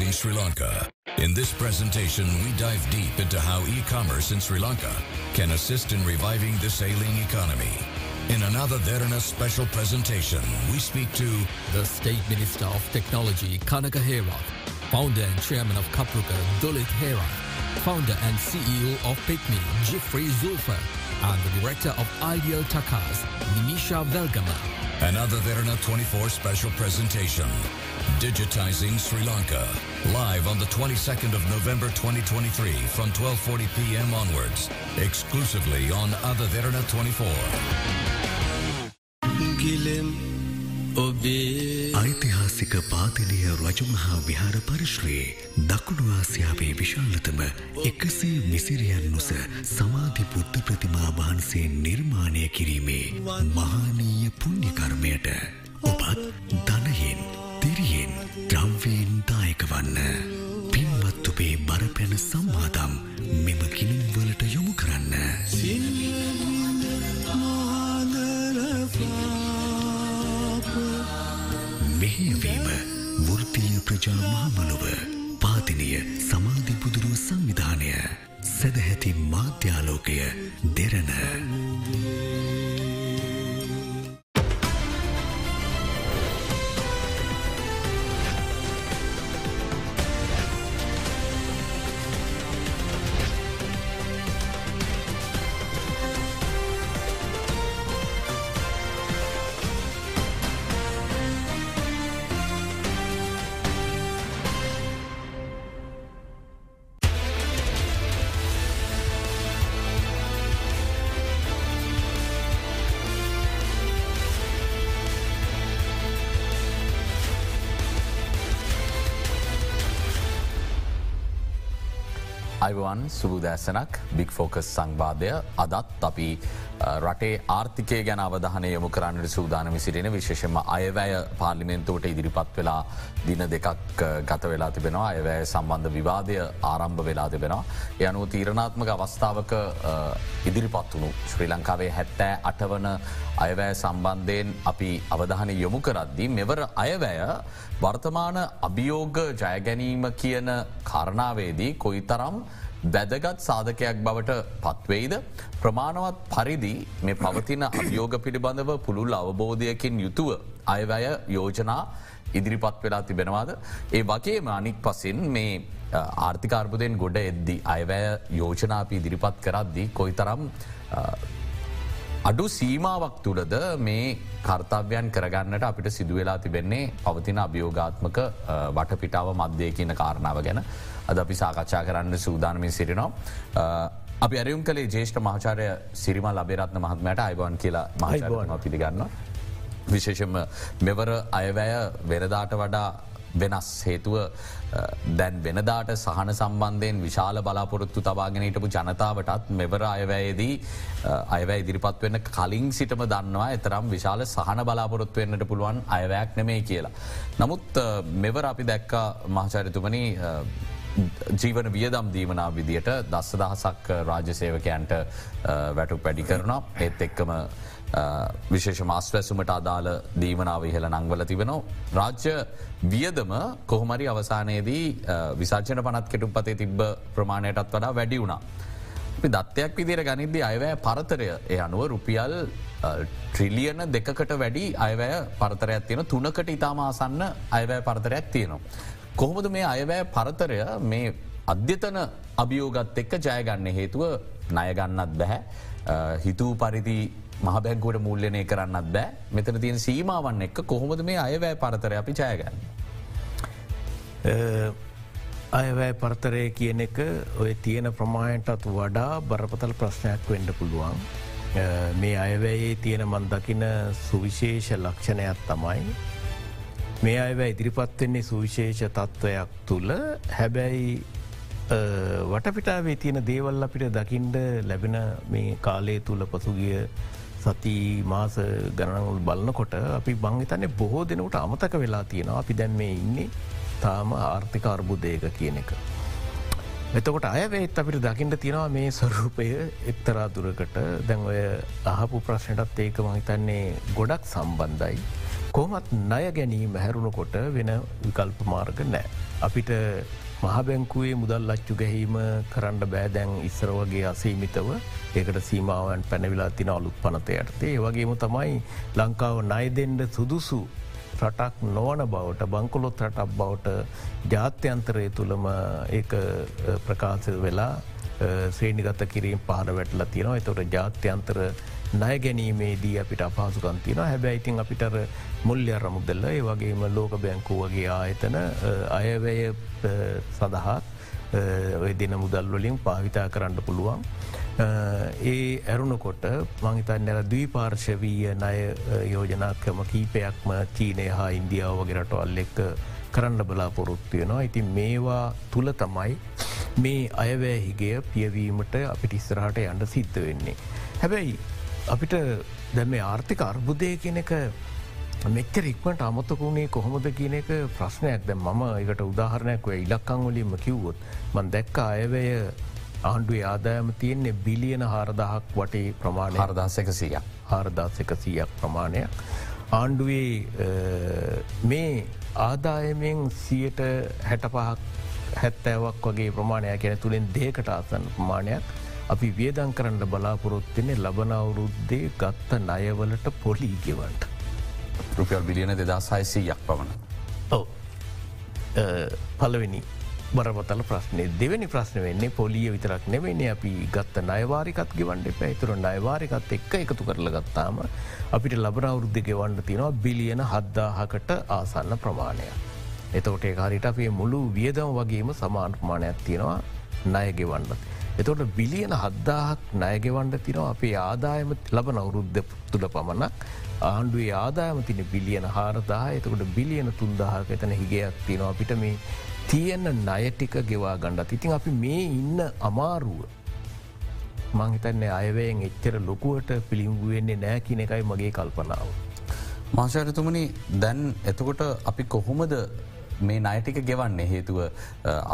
Digitizing Sri Lanka. In this presentation, we dive deep into how e-commerce in Sri Lanka can assist in reviving the sailing economy. In another Derana special presentation, we speak to the State Minister of Technology, Kanaka Hera, founder and chairman of Kapruka, Dulit Hera, founder and CEO of Pitney, Jeffrey Zulfer, and the director of Ideal Takas, Nimisha Velgama. Another Verna 24 special presentation. Digitizing Sri Lanka. Live on the 22nd of November 2023 from 12:40 p.m. onwards. Exclusively on Other Verna 24. ඓතිහාසික පාතිලය රජමහා විහාර පරිශ්‍රයේ දකුණු ආසියාවේ විශාලතම එකසේ මිසිරියන් නොස සමාධි පුද්ධ ප්‍රතිමා වහන්සේ නිර්මාණය කිරීමේ මහානීය පුුණ්්‍යකර්මයට ඔබත් ධනයෙන් තිරියෙන් ද්‍රව්වයෙන් දායක වන්න. පින්වත් ඔබේ බරපැන සම්මාදම් මෙම කිනුම්වලට වෘතිය ප්‍රජා මහමලොව පාතිනය සමාධිපුදුරුව සංවිධානය සැදැහැති මාධ්‍යාලෝකය දෙරණ. අයිවන් සුබදෑසනක් බික් ෆෝකස් සංවාදය. අදත් අපි රටේ ආර්ථිකය ගැන අවධානය යොමු කරන්නට සූදානම සිරෙන විශේෂම අයවැය පාර්ලිමෙන්තුවට ඉදිරිපත් වෙලා දින දෙකක් ගත වෙලා තිබෙනවා අයවැය සම්බන්ධ විවාදය ආරම්භ වෙලා තිබෙනවා. යනුව තීරණාත්මක අවස්ථාවක ඉදිරිපත් වුණු ශ්‍රී ලංකාවේ හැත්තෑ අටවන අයවැය සම්බන්ධයෙන් අපි අවධානය යොමු කරද්දී මෙවර අයවැය වර්තමාන අභියෝග ජයගැනීම කියන කරණාවේදී කොයි තරම් වැදගත් සාධකයක් බවට පත්වෙයිද ප්‍රමාණවත් පරිදි මේ පවතින අභියෝග පිළිබඳව පුළුල් අවබෝධයකින් යුතුව අයවැය යෝජනා ඉදිරිපත් වෙලා තිබෙනවාද. ඒ වගේම අනික් පසින් මේ ආර්ථිකාර්බුදයෙන් ගොඩ එද්දි අයවැය යෝජනාපී ඉදිරිපත් කරද්දී කොයි තරම් අඩු සීමාවක් තුළද මේ කර්තව්‍යයන් කරගන්නට අපිට සිදුවෙලා තිබෙන්නේ පවතින අභියෝගාත්මක වටපිටාව මධ්‍යය කියන කාරණාව ගැන අද අපි සාකච්ඡා කරන්න සූදානමින් සිරිනවා. අපි අරයුම් කළේ ජේෂ්ඨ මහාචාරය සිරිමල් අබේරත්න මහත්මයට අයිබවන් කියලා මහයිබෝන පිළිගන්න. විශේෂම මෙවර අයවැය වෙරදාට වඩා වෙනස් හේතුව දැන් වෙනදාට සහන සම්බන්ධයෙන් විශාල බලාපොරොත්තු තබාගෙනටපු ජනතාවටත් මෙවර අයවැයේදී අයවැ ඉදිරිපත් වෙන්න කලින් සිටම දන්නවා එතරම් විශාල සහන බලාපොරොත්තු වෙන්නට පුළුවන් අයවැයක් නෙමේ කියලා. නමුත් මෙවර අපි දැක්ක මහචරිතුමනි ජීවන වියදම් දීමනා විදියට දස්ස දහසක් රාජසේවකයන්ට වැටු පැඩි කරනවා ඒත් එක්කම විශේෂ මාස්වැසුමට අදාළ දීමනාව ඉහළ නංවල තිබෙනවා. රාජ්‍ය වියදම කොහොමරි අවසානයේදී විසාචන පනත් කෙටු පතේ තිබ්බ ප්‍රමාණයටත් වඩා වැඩි වුණා. අපි දත්තයක් විදිර ගනිද්දී අයවැය පරතරය එය අනුව රුපියල් ට්‍රිලියන දෙකට වැඩි අයවැය පරතරයක් තියෙන තුනකට ඉතාම ආසන්න අයවැය පරතරයක් තියෙනවා. කොහොමද මේ අයවැය පරතරය මේ අධ්‍යතන අභියෝගත් එක්ක ජයගන්න හේතුව ණයගන්නත් බැහැ හිතූ පරිදි මහබැංකුවට මුල්ලනය කරන්නත් බෑ මෙතන තියෙන සීමාවන් එක්ක කොහොමද මේ අයවැය පරතර අපි ජයගන්න. අයවැය පරතරය කියන එක ඔය තියෙන ප්‍රමාණයටත් වඩා බරපතල් ප්‍රශ්නයක් වෙන්ඩ පුළුවන්. මේ අයවැයේ තියෙන මන්දකින සුවිශේෂ ලක්ෂණයක් තමයි. මේ අයව ඉදිරිපත් වෙන්නේ සුවිශේෂ තත්ත්වයක් තුළ හැබැයි වටපිටාවේ තියෙන දේවල් අපිට දකිින්ඩ ලැබෙන මේ කාලය තුළ පසුගිය සති මාස ගණනවල් බලන්නකොට අපි බංහිතන්නේ බොහෝ දෙනකට අමතක වෙලා තියෙනවා අපි දැන් මේ ඉන්නේ තාම ආර්ථික අර්බුදයක කියන එක. එතකොට අයවේත් අපිට දකිින්ට තියෙනවා මේ ස්වරූපය එක්තරා දුරකට දැන් ඔය අහපු ප්‍රශ්නටත් ඒක මහිතන්නේ ගොඩක් සම්බන්ධයි. කොහමත් ණය ගැනීම හැරුණකොට වෙන විකල්ප මාර්ග නෑ. අපිට මහබැංකුවේ මුදල් ලච්චු ගැහීම කරන්න බෑදැන් ඉස්සර වගේ අසීමිතව ඒකට සීමාවන් පැනවිලා තින අලුත් පනතයටතේ වගේම තමයි ලංකාව නයිදෙන්ඩ සුදුසු රටක් නොවන බවට බංකොලොත් රටක් බවට ජාත්‍යන්තරය තුළම ඒ ප්‍රකාශ වෙලා ශ්‍රේණිගත කිරීම පහර වැටල තියෙනවා එතොට ජාත්‍යන්තර ණය ගැනීමේදී අපිට අපහසුකන්තින හැබැයි ඉතින් අපිට මුල්්‍ය අරමුදල්ල ඒ වගේම ලෝක බැංකු වගේ ආයතන අයවැය සඳහා ඔය දෙන මුදල් වලින් පාවිතා කරන්න පුළුවන්. ඒ ඇරුණකොට මංහිතන් නැර දී පාර්ශවීය ණය යෝජනාක්‍රම කීපයක්ම චීනය හා ඉන්දියාව වගේ රටවල් එක්ක කරන්න බලාපොරොත්තුවයෙනවා. ඉතින් මේවා තුළ තමයි මේ අයවැහිගේ පියවීමට අපිට ඉස්සරහට යන්න සිද්ධ වෙන්නේ. හැබැයි අපිට දැම ආර්ථික අර්බුදය කෙනෙක මෙච්චර ඉක්මට අමතකුණේ කොහොමද කියන එක ප්‍රශ්නයක්. දැ මම එකට උදාහරණයක් ඔය ඉලක්කං වලින්ම කිව්වොත් මන් දැක්ක අයවැය ආණ්ඩුවේ ආදායම තියෙන්නේ බිලියන හාරදහක් වටේ ප්‍රමාණය හරදාසකසිය හාරදාසකසීයක් ප්‍රමාණයක්. ආණ්ඩුවේ මේ ආදායමෙන් සියට හැට පහක් හැත්තෑවක් වගේ ප්‍රමාණයක් කියන තුළින් දේකට අසන් ප්‍රමාණයක් අපි වියදං කරන්න බලාපොරොත්තිනේ ලබන අවුරුද්දේ ගත්ත නයවලට පොලීගෙවන්ට. රුපියල් බිලියන දෙදස් හයිසීයක් පමණ. ඔව පලවෙනි බරපතල ප්‍රශ්නය දෙවැනි ප්‍රශ්න වෙන්නේ පොලිය විතරක් නෙවෙන්නේ අපි ගත්ත නයවාරිකත් ගෙවන්ඩ පැතුර නයවාරිකත් එක්ක එකතු කරල ගත්තාම අපිට ලබන අවුද්ධ ගෙවන්ඩ තිනවා බිලියන හද්දාහකට ආසන්න ප්‍රමාණය. එතවට ඒකාරිට අපේ මුළු වියදම වගේම සමාන් ප්‍රමාණයක් තියෙනවා නයගෙවන්නත්. එතොට බිලියන හද්දාහක් නයගෙවන්ඩ තිනවා අපේ ආදායම ලබන අවුරුද්ධ තුළ පමණක්. ආණ්ඩුවේ ආදායම තින බිලියන හාරදාහ එතකොට බිලියන තුන්දාහක එතන හිගයක් තියෙනවා. අපිට මේ තියෙන්න ණයටික ගෙවා ගණ්ඩත් ඉතින් අපි මේ ඉන්න අමාරුව මංහිතන්නේ අයවයෙන් එච්චර ලොකුවට පිළිම්ගුවෙන්නේ නෑ කියන එකයි මගේ කල්පනාව. මාශාරතුමනි දැන් එතකොට අපි කොහොමද මේ නයටික ගෙවන්නේ හේතුව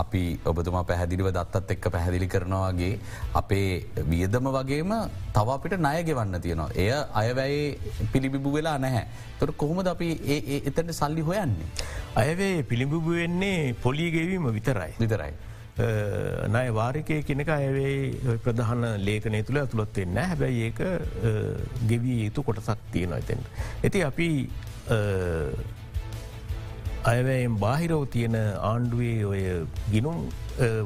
අපි ඔබතුමා පැහැදිලිව දත්තත් එක්ක පැහැදිලි කරනවාගේ අපේ වියදම වගේම තව අපිට ණය ගෙවන්න තියෙනවා. එය අයවැයි පිළිබිබු වෙලා නැහැ. තොට කොහොමද අපි ඒ එතට සල්ලි හොයන්නේ. අයවේ පිළිබිබු වෙන්නේ පොලිගෙවීම විතරයි. විතරයි. නය වාරිකය කෙනෙක අයවේ ප්‍රධාන ලේකනය තුළ ඇතුළොත් එන්න හැබැයි ඒක ගෙවී යුතු කොටසක් තියෙනවා ඇතෙන්. ඇති අපි අයවැයෙන් බාහිරව තියෙන ආණ්ඩුවේ ඔය ගිනුම්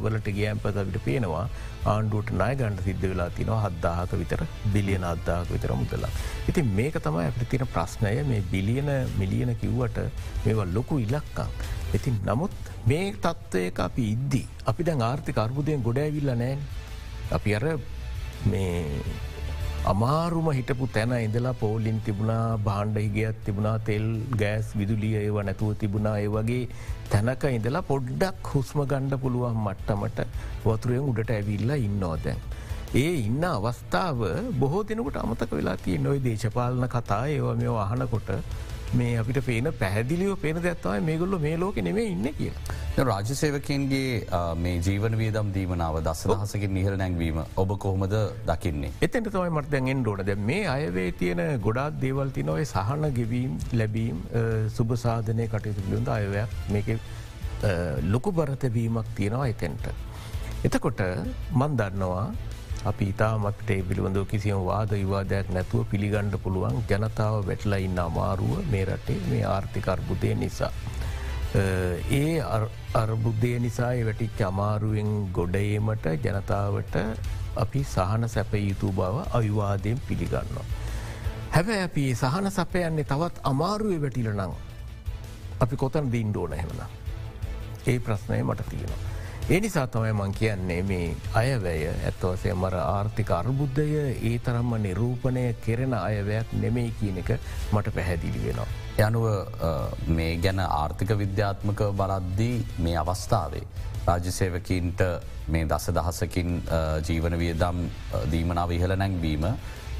වලට ගෑම් පතවිට පේනවා ආණ්ඩුවට නාය ගණඩ සිද්ධ වෙලා තිනවා හද්දාහක විතර බිලියන අද්දාහක විතර මුදලා. ඉතින් මේක තමයි අපට තින ප්‍රශ්නය මේ බිලියන මිලියන කිව්වට මේවා ලොකු ඉලක්කම්. ඉතින් නමුත් මේ තත්ත්වයක අපි ඉද්දී. අපි දැන් ආර්ථික අර්බුදයෙන් ගොඩෑවිල්ල නෑන්. අපි අර මේ අමාරුම හිටපු තැන ඉඳලා පෝලින් තිබුණා බාණ්ඩ හිගයක් තිබුණා තෙල් ගෑස් විදුලිය ඒව නැතුව තිබුණා ඒ වගේ තැනක ඉඳලා පොඩ්ඩක් හුස්ම ගණ්ඩ පුළුවන් මට්ටමට වතුරයෙන් උඩට ඇවිල්ලා ඉන්නෝදැන්. ඒ ඉන්න අවස්ථාව බොහෝ දෙනකට අමතක වෙලා තිය නොයි දේශපාලන කතා ඒව මෙ අහනකොට මේ අපිට පේන පැහැදිලිව පේන දැත්තවයි මේගොල්ල මේ ලෝක නෙමේ ඉන්න කිය. රාජසේවකන්ගේ මේ ජීවන වියදම් දීමනාව දස දහසකින් නිහර නැංවීම ඔබ කොහොමද දකින්නේ. එතැට තමයි මර්තැන්ෙන් ඩෝන දැ මේ අයවේ තියෙන ගොඩාත් දේවල් තිනොයි සහන ගෙවීම් ලැබීම් සුභසාධනය කටයුතු පිළිඳ අයවයක් මේක ලොකු බරතවීමක් තියෙනවා එතැන්ට. එතකොට මන් දන්නවා අපි ඉතාමත්ට පිළිබඳව කිසිම වාද විවාදයක් නැතුව පිළිගණ්ඩ පුළුවන් ජනතාව වැටලා ඉන්න අමාරුව මේ රටේ මේ ආර්ථිකර්බුදය නිසා. ඒ අර්බුද්ධය නිසා වැටිච් අමාරුවෙන් ගොඩයීමට ජනතාවට අපි සහන සැප යුතු බව අවිවාදයෙන් පිළිගන්නවා. හැබැ අපි සහන සපයන්නේ තවත් අමාරුවේ වැටිල නං අපි කොතන දින්ඩෝන හෙමන. ඒ ප්‍රශ්නය මට තියෙනවා. ඒ නිසා තමයි මං කියන්නේ මේ අයවැය ඇත්වසේ මර ආර්ථික අර්බුද්ධය ඒ තරම්ම නිරූපණය කෙරෙන අයවැයක් නෙමෙයි කියන එක මට පැහැදිලි වෙනවා. යනුව මේ ගැන ආර්ථික විද්‍යාත්මක බලද්දී මේ අවස්ථාවේ. රාජසේවකින්ට මේ දස දහසකින් ජීවන වියදම් දීමනාව ඉහළ නැංවීම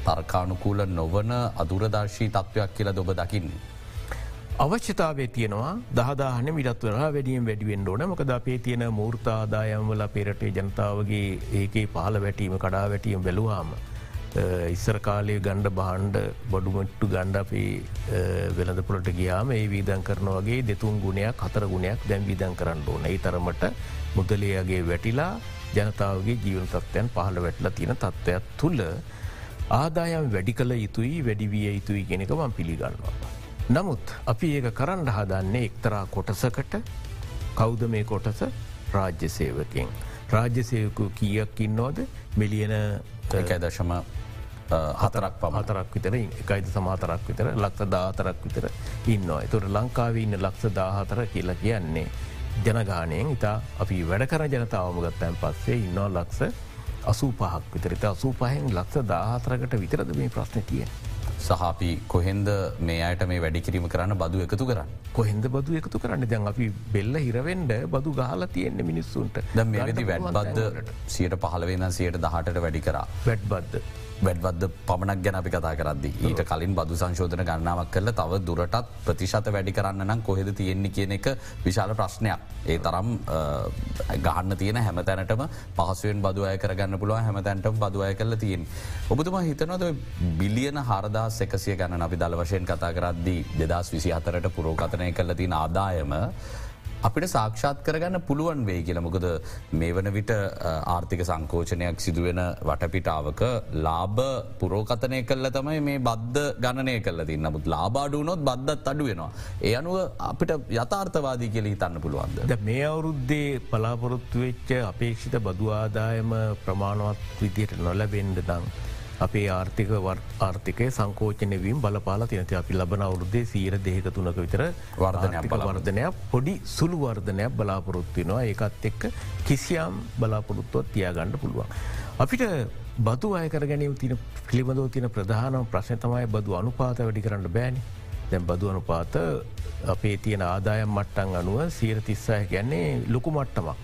තර්කානුකූල නොවන අදුරදර්ශී තත්ත්වයක් කියලා දොබ දකින්නේ. අවශ්‍යතාවේ තියෙනවා දහදාහන මිටත් වර වැඩියෙන් වැඩිුවෙන් ඕන මොකද අපේ තියෙන මූර්තාදායම්වල පෙරටේ ජනතාවගේ ඒකේ පාල වැටීම කඩා වැටීම බැලුවාම. ඉස්සර කාලය ගණ්ඩ බහන්්ඩ බොඩුමට්ටු ගණ්ඩ අපි වෙළඳපොලට ගියාම ඒ වීදන් කරන වගේ දෙතුන් ගුණයක් හතර ගුණයක් දැන් විදන් කරන්න ඕන ඒ තරමට මුදලයාගේ වැටිලා ජනතාවගේ ජීවන තත්වයන් පහළ වැටලා තියෙන තත්ත්වයක් තුළ ආදායම් වැඩි කළ යුතුයි වැඩිවිය යුතුයි ගෙනක මං පිළිගන්නවා. නමුත් අපි ඒක කරන්න හදන්නේ එක්තරා කොටසකට කෞද මේ කොටස රාජ්‍ය සේවකෙන්. රාජ්‍ය සේවකු කියක් ඉන්නෝද මිලියන දශම හතරක් පමතරක් විතර එකයිද සමාතරක් විතර ලක්ෂ දාතරක් විතර ඉන්නවා. තුර ලංකාව ඉන්න ලක්ෂ දාහතර කියලා කියන්නේ. ජනගානයෙන් ඉතා අපි වැඩකර ජනතාවම ගත්තැන් පස්සේ ඉන්නවා ලක්ෂ අසූ පහක් විතරත අසූ පහෙන් ලක්ෂ දාහතරකට විතරද මේ ප්‍රශ්න තියෙන්. සහපි කොහෙන්ද මේ අයට මේ වැඩිකිරීම කරන්න බදු එකතු කරන්න. කොහෙන්ද බදු එකතු කරන්න දැන් අපි බෙල්ල හිරවෙන්ඩ බදු ගහල තියෙන්නේ මිනිස්සුන්ට ද මේ වෙදි වැඩ්බද්ද සියට පහලවෙන සියට දහටට වැඩි කරා. වැඩ්බද්ද. වැඩවද පමණක් ගැන අපි කතා කරද්දි ඊට කලින් බදු සංශෝධන ගන්නාවක් කරල තව දුරටත් ප්‍රතිශත වැඩි කරන්න නම් කොහෙද තියෙන්නේ කියන එක විශාල ප්‍රශ්නයක්. ඒ තරම් ගහන්න තියෙන හැමතැනටම පහසුවෙන් බදුවය කරගන්න පුළුව හැමතැන්ටම බදුවය කරල තියෙන්. ඔබතුම හිතනොද බිලියන හරදා එකසිය ගන්න අපි දල වශයෙන් කතා කරද්දී දෙදස් විසි අතරට පුරෝකතනය කරල තින ආදායම අපිට සාක්ෂාත් කරගන්න පුළුවන් වේ කියල මොකද මේ වන විට ආර්ථික සංකෝචනයක් සිදුවෙන වටපිටාවක ලාබ පුරෝකතනය කල්ල තමයි මේ බද්ධ ගණනය කල්ල ති නමුත් ලාබාඩුනොත් බද්ධත් අඩු වෙනවා. ඒ අනුව අපිට යථාර්ථවාදී කියල හිතන්න පුළුවන්ද. මේ අවුරුද්දේ පලාපොරොත්තු වෙච්ච අපේක්ෂිත බදවාදායම ප්‍රමාණවත් විදියට නොලබෙන්ඩ දං. අපේ ආර්ථික ආර්ථිකය සංකෝචනයවීම් බලපාල තිනති අපි ලබන අවුරුද්දේ සීර දෙක තුනක විතර වර්ධනයක් වර්ධනයක් පොඩි සුළු වර්ධනයක් බලාපොරොත්තිනවා ඒකත් එක්ක කිසියම් බලාපොරොත්තුවත් තියාගණ්ඩ පුළුවන්. අපිට බදු අයකර ගැනීම තින පිළිබඳව තින ප්‍රධානම් ප්‍රශ්න තමයි බදු අනුපාත වැඩි කරන්න බෑනි දැම් බදු අනුපාත අපේ තියෙන ආදායම් මට්ටන් අනුව සීර තිස්සාය ගැන්නේ ලොකු මට්ටමක්.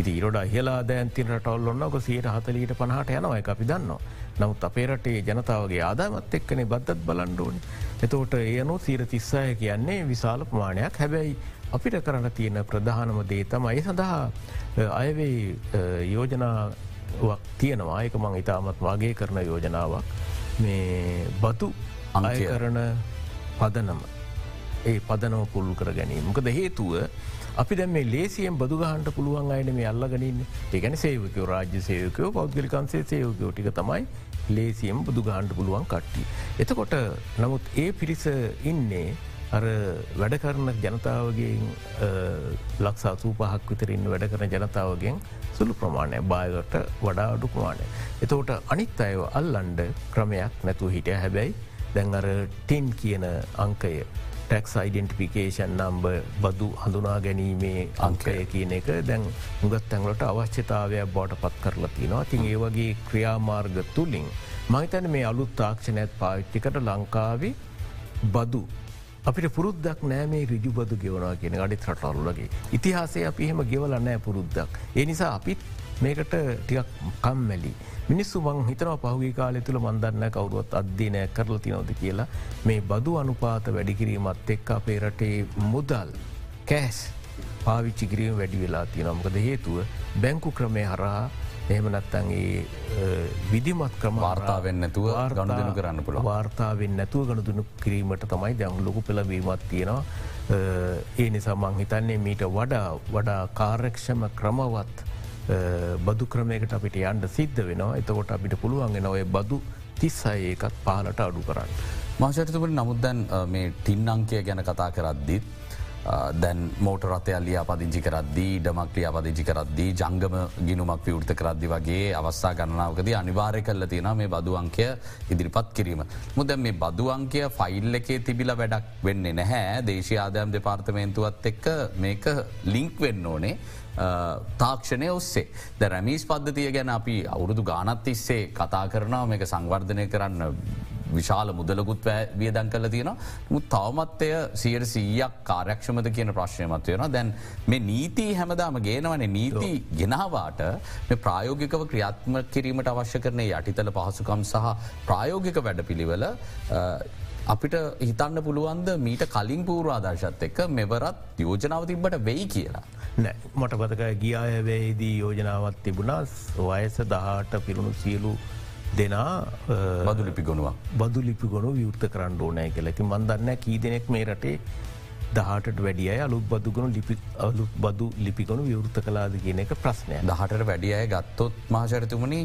ඉති ඉරොඩ හිලා දැන්තින රටවල් ඔන්නක සීට හතලීට පනහට යනවා එක අපි දන්නවා. නමුත් අපේ රටේ ජනතාවගේ ආදාමත් එක්කනේ බද්ධත් බලන්ඩෝනි. එතෝට ඒනු සීර තිස්සාය කියන්නේ විශාල ප්‍රමාණයක්. හැබැයි අපිට කරන්න තියෙන ප්‍රධානම දේ තමයි සඳහා අයවේ යෝජනාවක් තියෙනවා. ඒක මං ඉතාමත් වගේ කරන යෝජනාවක්. මේ බතු අය කරන පදනම. ඒ පදනව පුල්ලු කර ගැනීම. මොකද හේතුව අපි දැම මේ ලේසියෙන් බදුගහන්ට පුළුවන් අයන මේ අල්ලගනින් ඒගැන සේවකෝ රාජ්‍ය සයකෝ පෞද්ගලිකන්සේ සයෝකෝ ටික තමයි ලේසියම් බුදු ගහන්ඩ පුළුවන් කට්ටි. එතකොට නමුත් ඒ පිරිස ඉන්නේ අර වැඩ කරන ජනතාවගෙන් ලක්සා සූපහක් විතරන්න වැඩ කරන ජනතාවගෙන් සුළු ප්‍රමාණය බායකට වඩා අඩු ප්‍රමාණය. එතකොට අනිත් අයව අල්ලන්ඩ ක්‍රමයක් නැතුව හිටිය හැබැයි දැන් අර ටින් කියන අංකය ටැක්ස් අයිඩෙන්ටිෆිකේෂන් නම්බ බදු හඳුනා ගැනීමේ අංකය කියන එක. දැන් උගත් තැන්ලට අවශ්‍යතාවයක් බෝට පත් කරලා තිනවා. තින් ඒ වගේ ක්‍රියාමාර්ග තුළින් මහිතන මේ අලුත් තාක්ෂණයත් පාවිච්චිකට ලංකාවේ බදු අපිට පුරුද්දක් නෑ මේ රිජු බදු ගෙවනා කියෙන අඩි රටල්ලගේ ඉතිහාසේ අපි එහෙම ගෙවල නෑ පුරුද්දක්. ඒ නිසා අපිත් මේකට ටිකක් කම්මැලි. මිනිස්සු මං හිතන පහුගේ කාලෙ තුළ මන්දන්න කවරුවත් අධ්‍යනය කරල තිනවද කියලා. මේ බදු අනුපාත වැඩිකිරීමත් එක් අපේ රටේ මුදල් කෑස් පාවිච්චි කිරීම වැඩි වෙලා තියනොමකද හේතුව බැංකු ක්‍රමය හරහා එහෙමනත්තන්ගේ විදිමත් ක්‍රම වාර්තාාවෙන් නැතුව ගණුදනු කරන්න පුළ වාර්තාාවෙන් නැතුව ගණදුනු කිරීමට තමයි දැන් ලොකු පෙළවීමත් තියෙනවා. ඒ නිසා මං හිතන්නේ මීට වඩා වඩා කාර්යක්ෂම ක්‍රමවත් බදු ක්‍රමයකට අපිට යන්ඩ සිද්ධ වෙනවා එතකොට අපිට පුළුවන්ගෙන ඔය බදු තිස්සය ඒකත් පාලට අඩු කරන්න. මාශරිතකට නමුත්දැන් මේ ටින් අංකය ගැන කතා කරද්දිත් දැන් මෝට රතය ලිය පදිංචි කරද්දී ඩමක් ලිය පදිංචි කරද්දී ජංගම ගිනුමක් විවෘත කරද්දි වගේ අවස්ථා ගණනාවකද අනිවාරය කල්ල තියෙන මේ බදුවංකය ඉදිරිපත් කිරීම. මුද මේ බදුවංකය ෆයිල් එකේ තිබිල වැඩක් වෙන්නේ නැහැ දේශී ආදයම් දෙපාර්තමේන්තුවත් එක්ක මේක ලිංක් වෙන්න ඕනේ. තාක්ෂණය ඔස්සේ. ද රැමිස් පද්ධතිය ගැන අපි අවුරුදු ගානත් තිස්සේ කතා කරනාව. මේක සංවර්ධනය කරන්න විශාල මුදලකුත් වියදන් කල තියෙන මුත් තවමත්වය සියට සීයක් කාරයක්ෂමත කියන ප්‍රශ්නයමත්වයෙන දැන් මේ නීති හැමදාම ගේනවන. නීති ගෙනවාට මේ ප්‍රායෝගිකව ක්‍රියාත්ම කිරීමට අවශ්‍ය කරන යටිතල පහසුකම් සහ ප්‍රායෝගික වැඩ පිළිවෙල අපිට හිතන්න පුළුවන්ද මීට කලින් පූරවාදර්ශත් එක්ක මෙවරත් යෝජනාව තිබට වෙයි කියලා. මට පතක ගියායවේදී යෝජනාවත් තිබුණා. වයස දහට පිරුණු සියලු දෙනා බදු ලිපි ගොනුවක්. බදු ලිපි ගොනු විවෘත කරන්න ඕනෑ කියලති මන්දන්න කී දෙනෙක් මේ රටේ දහට වැඩිය අලුත් බදුගුණු ලිපි අලුත් බදු ලිපිගොනු විවෘත කලාද කියන එක ප්‍රශ්නය දහට වැඩිය අය ගත්තොත් මහචරතුමනි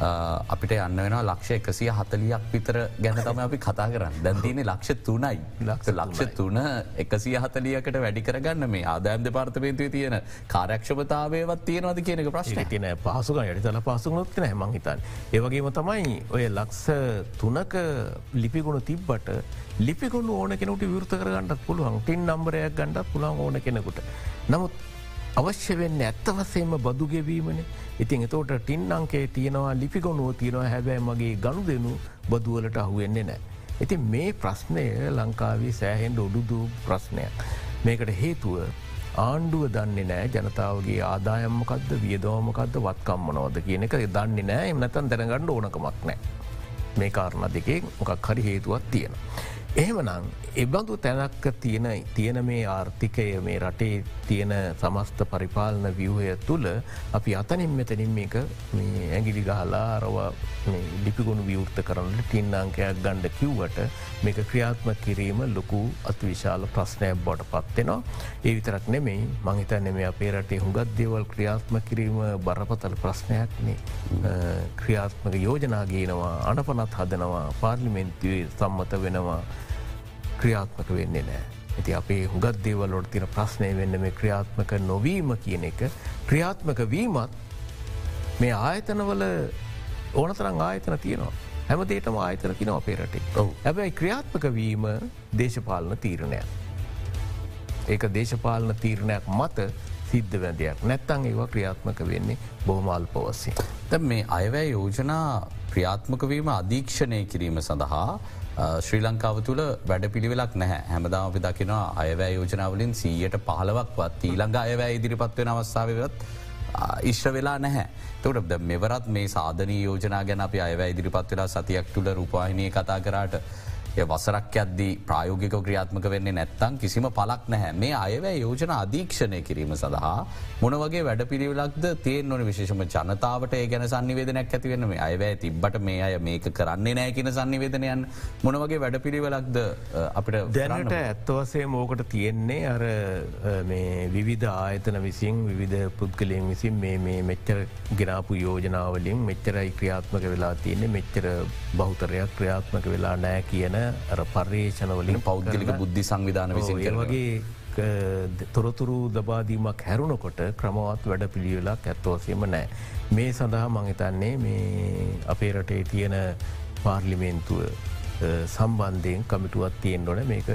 අපිට යන්න වෙන ලක්ෂ එකසිය හතලියක් විතර ගැන තම අපි කතා කරන්න. දැන්තින ලක්ෂ තුනයි. ලක්ෂ තුන එකසිය හතලියකට වැඩි කරගන්න මේ ආදෑම් දෙපාර්තපේන්තුව තියෙන කාරක්ෂපතාවයවත් තියෙනවද කියනක ප්‍රශ්න තින පහසුක යටතල පසුනොත්තින මංහිතන් ඒවගේම තමයි ඔය ලක්ෂ තුනක ලිපිගුණු තිබ්බට ලිපිගුණු ඕන කෙනට විෘත කරගන්නත් පුළුවන්. ටින් නම්බරයක් ගණඩත් පුළන් ඕන කෙනෙකුට. නමුත් අවශ්‍ය වෙන්න ඇත්තවසේම බදු ගෙවීමනේ ඉතින් එතෝට ටින් අංකේ තියෙනවා ලිපිගොනුව තියෙනවා හැබැයි මගේ ගණු දෙනු බදුවලට අහුවෙන්නේ නෑ. ඉතින් මේ ප්‍රශ්නය ලංකාවී සෑහෙන්ඩ ඔඩුදු ප්‍රශ්නයක්. මේකට හේතුව ආණ්ඩුව දන්නේ නෑ ජනතාවගේ ආදායම්මකක්ද වියදෝමකක්ද වත්කම්මනෝද කියන එක දන්නේ නෑ එම නැතන් දැනගණ්ඩ ඕනකමක් නෑ. මේ කාරණ දෙකේ මොකක් හරි හේතුවත් තියෙන. එහෙමනම් එබඳු තැනක්ක තියෙන තියෙන මේ ආර්ථිකය මේ රටේ තියෙන සමස්ත පරිපාලන වියහය තුළ අපි අතනින් මෙතනින් මේක ඇගිලි ගහලා අරව ලිපිගුණු විවෘත කරන්න ටින්නංකයක් ගණ්ඩ කිව්වට මේක ක්‍රියාත්ම කිරීම ලොකු අතිවිශාල ප්‍රශ්නයක් බොට පත්වෙනවා. ඒ විතරක් නෙමෙයි මහිතන්න මේ අපේ රටේ හුඟත් දේවල් ක්‍රියාත්ම කිරීම බරපතල ප්‍රශ්නයක්නේ ක්‍රියාත්මක යෝජනා ගේනවා අනපනත් හදනවා පාර්ලිමෙන්තිවේ සම්මත වෙනවා. ක්‍රියාත්මක වෙන්නේ නෑ. ඇති අපේ හුගත් දේවල්ලොට තින ප්‍රශ්නය වෙන්න මේ ක්‍රියාත්මක නොවීම කියන එක ක්‍රියාත්මක වීමත් මේ ආයතනවල ඕනතරං ආයතන තියෙනවා. හැමදේටම ආයතන තින අපේරටේ. හැබැයි ක්‍රියාත්මක වීම දේශපාලන තීරණයක්. ඒක දේශපාලන තීරණයක් මත සිද්ධ වැදයක් නැත්තං ඒවා ක්‍රියාත්මක වෙන්නේ බොහොමල් පවස්සේ. ත මේ අයවැය යෝජනා ක්‍රියාත්මකවීම අධීක්ෂණය කිරීම සඳහා ශ්‍රී ලංකාව තුළ වැඩ පිළිවෙලක් නැහැ හැමදාම අපි දකිනවා අයවැය යෝජනාවලින් සීයට පහලවක්වත් ඊළඟ අයවැය ඉදිරිපත්වෙන අවස්ථාවවත් ඉශ්්‍ර වෙලා නැහැ. තොට මෙවරත් මේ සාධනී යෝජනා ගැන අප අයවැ ඉදිරිපත් වෙලා සතියක් තුළ රූපාහිනය කතා කරාට වසරක් ඇද්දී ප්‍රායෝගික ක්‍රියාත්මක වෙන්නේ නැත්තං කිසිම පලක් නැහැ. මේ අයවැ යෝජන අධීක්ෂණය කිරීම සඳහා මොනවගේ වැඩ පිළිවෙලක්ද තියෙන් නොන විශේෂම ජනතාවට ඒ ගැන සංනිවේදනයක් ඇතිවෙන මේ අයවැය තිබ්බට මේ අය මේක කරන්නේ නෑ කියන සංනිවේදනයන් මොනවගේ වැඩ පිළිවෙලක්ද අපිට දැනට ඇත්තවසේ මෝකට තියෙන්නේ අර විවිධ ආයතන විසින් විවිධ පුද්ගලයෙන් විසින් මේ මෙච්චර ගෙනාපු යෝජනාවලින් මෙච්චරයි ක්‍රියාත්මක වෙලා තියන්නේ. මෙච්චර බෞතරයක් ක්‍රියාත්මක වෙලා නෑ කියන පර්යේෂණවලින් පෞද්ගලික බුද්ධි සංවිධාන විසින් වගේ තොරතුරු දබාදීමක් හැරුණකොට ක්‍රමවත් වැඩ පිළිවෙලක් ඇත්තවසීම නෑ. මේ සඳහා මංහිතන්නේ මේ අපේ රටේ තියෙන පාර්ලිමේන්තුව සම්බන්ධයෙන් කමිටුවත් තියෙන් ොන මේක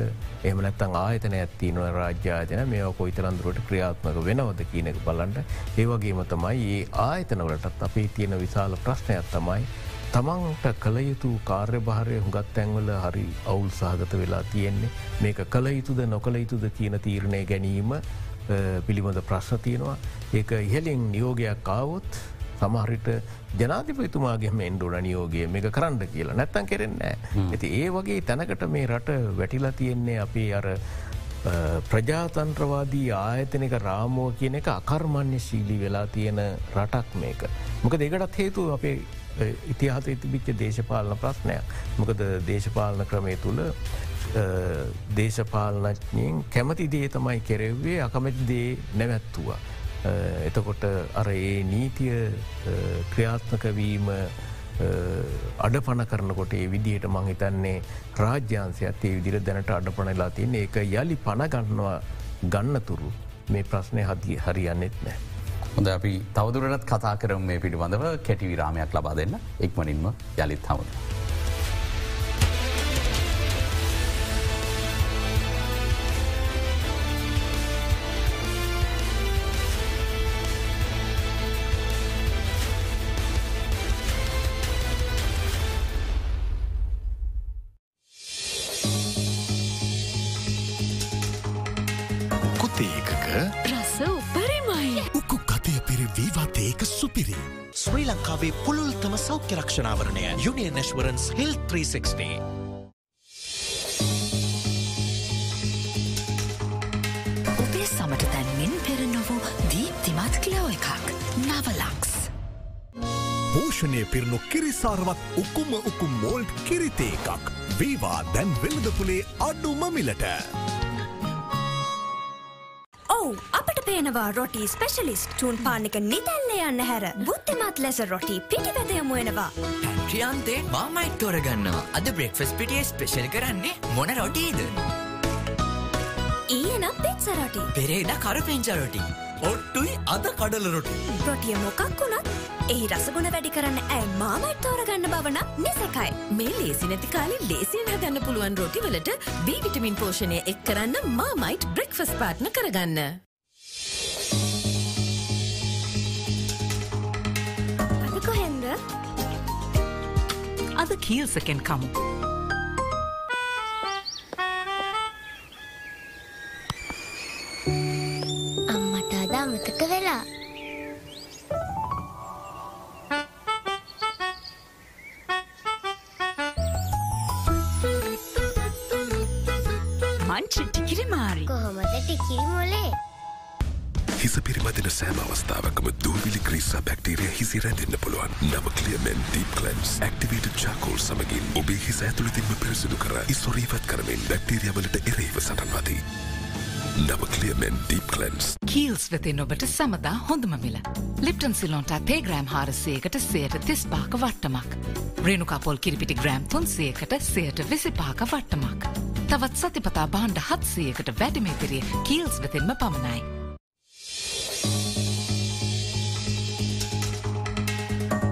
එමනත්තන් ආයතන ඇත්ති නොව රාජ්‍යාජන මේ කොයිතරන්දුරට ක්‍රියාත්මක වෙනවද කියනක බලන්ට ඒවගේම තමයි ඒ ආයතනවලටත් අපේ තියෙන විශාල ප්‍රශ්නයක් තමයි තමන්ට කළ යුතු කාර්යභාරය හුඟත් තැන්වල හරි අවුල් සහගත වෙලා තියෙන්නේ. මේක කළ යුතුද නොකළ යුතුද කියන තීරණය ගැනීම පිළිබඳ ප්‍රශ්න තියෙනවා. ඒක ඉහලින් නියෝගයක් කාවොත් සමහරිට ජනාතිපතුමාගේම එන්ඩුන නියෝගය මේක කරන්න කියලා නැත්තන් කෙරෙන්නේ ඇති ඒ වගේ තැනකට මේ රට වැටිලා තියෙන්නේ අපේ අර ප්‍රජාතන්ත්‍රවාදී ආයතනක රාමෝ කියන එක අකර්මණ්‍ය ශීලි වෙලා තියෙන රටක් මේක. මොක දෙකටත් හේතු අපේ ඉතිහාස ඉතිබිච්ච දේශපාලන ප්‍රශ්නයක්. මොකද දේශපාලන ක්‍රමය තුළ දේශපාලනඥයෙන් කැමති දේ තමයි කෙරෙව්වේ අකමැති දේ නැවැත්තුවා. එතකොට අර ඒ නීතිය ක්‍රියාත්මකවීම අඩපන කරනකොට ඒ විදිහට මංහිතන්නේ රාජ්‍යන්සයත් ඒ විදිර දැනට අඩපනලා තියන්නේ ඒක යළි පණගන්නවා ගන්නතුරු මේ ප්‍රශ්නය හදි හරියන්නෙත් නෑ. හොඳ අපි තවදුරටත් කතා කරම මේ පිළිබඳව කෙටි විරාමයක් ලබා දෙන්න එක්මනින්ම යළිත් හමුද. රක්ෂණාවරණය යුනිියන් නශ්වරන්ස් හිල් 360. ඔබේ සමට තැන්මින් පෙර නොවූ දීප්තිමත් කලෝ එකක් නවලක්ස්. පෝෂණය පිරුණු කිරිසාරවත් උකුම උකුම් මෝල්ට් කිරිතේ එකක්. වීවා දැන් වෙළඳපුලේ අඩු මමිලට. ඔව් අපට පේනවා රොටි ස්පෙශලිස්ට් චූන් පානික නිතැල්ල යන්න හැර බුද්ධිමත් ලෙස රොටි පිටිපැදයමු වෙනවා. පැන්ට්‍රියන්තේ මාමයිට් තෝරගන්නවා අද බ්‍රෙක්ෆස් පිටිය ස්පෙශල් කරන්නේ මොන රොටීද. ඊයනම් පිත්ස රොටි. පෙරේද කරපෙන්චරොටි. ඔට්ටුයි අද කඩල රොටි. රොටිය මොකක් වුණත් එහි රසගුණ වැඩි කරන්න ඇ මාමයිට් තෝරගන්න බවන නිසකයි. මේ ලේසි නැති කාලේ ලේසියෙන් හදන්න පුළුවන් රොටිවලට B විටමින් පෝෂණය එක් කරන්න මාමයිට් බ්‍රෙක්ෆස් පාට්න කරගන්න. කොහෙන්ද? අද කීල්සකෙන් කමු. අම්මට අද අමතක වෙලා. සෑම අවස්ථාවකම දූවිලි ක්‍රීසා බැක්ටීරිය හිසි රැඳන්න පුළුවන් නම කලියමෙන් ඩීප් කලන්ස් ඇක්ටිවේට චාකෝල් සමගින් ඔබේ හිස ඇතුළතින්ම පිරිසිදු කර ඉස්ොරීවත් කරමින් බැක්ටීරියවලට එරෙහිව සටන්වදී. නම කලියමෙන් ඩීප් කලන්ස්. කීල්ස් වෙතින් ඔබට සමදා හොඳම මිල. ලිප්ටන් සිලොන්ට පේග්‍රෑම් හාරසයකට සයට තිස් පාක වට්ටමක්. රේනුකාපොල් කිරිපිටි ග්‍රෑම් තුන්සයකට සයට විසි පාක වට්ටමක්. තවත් සතිපතා බාණ්ඩ හත්සයකට වැඩිමේතිරිය කීල්ස් වෙතින්ම පමණයි.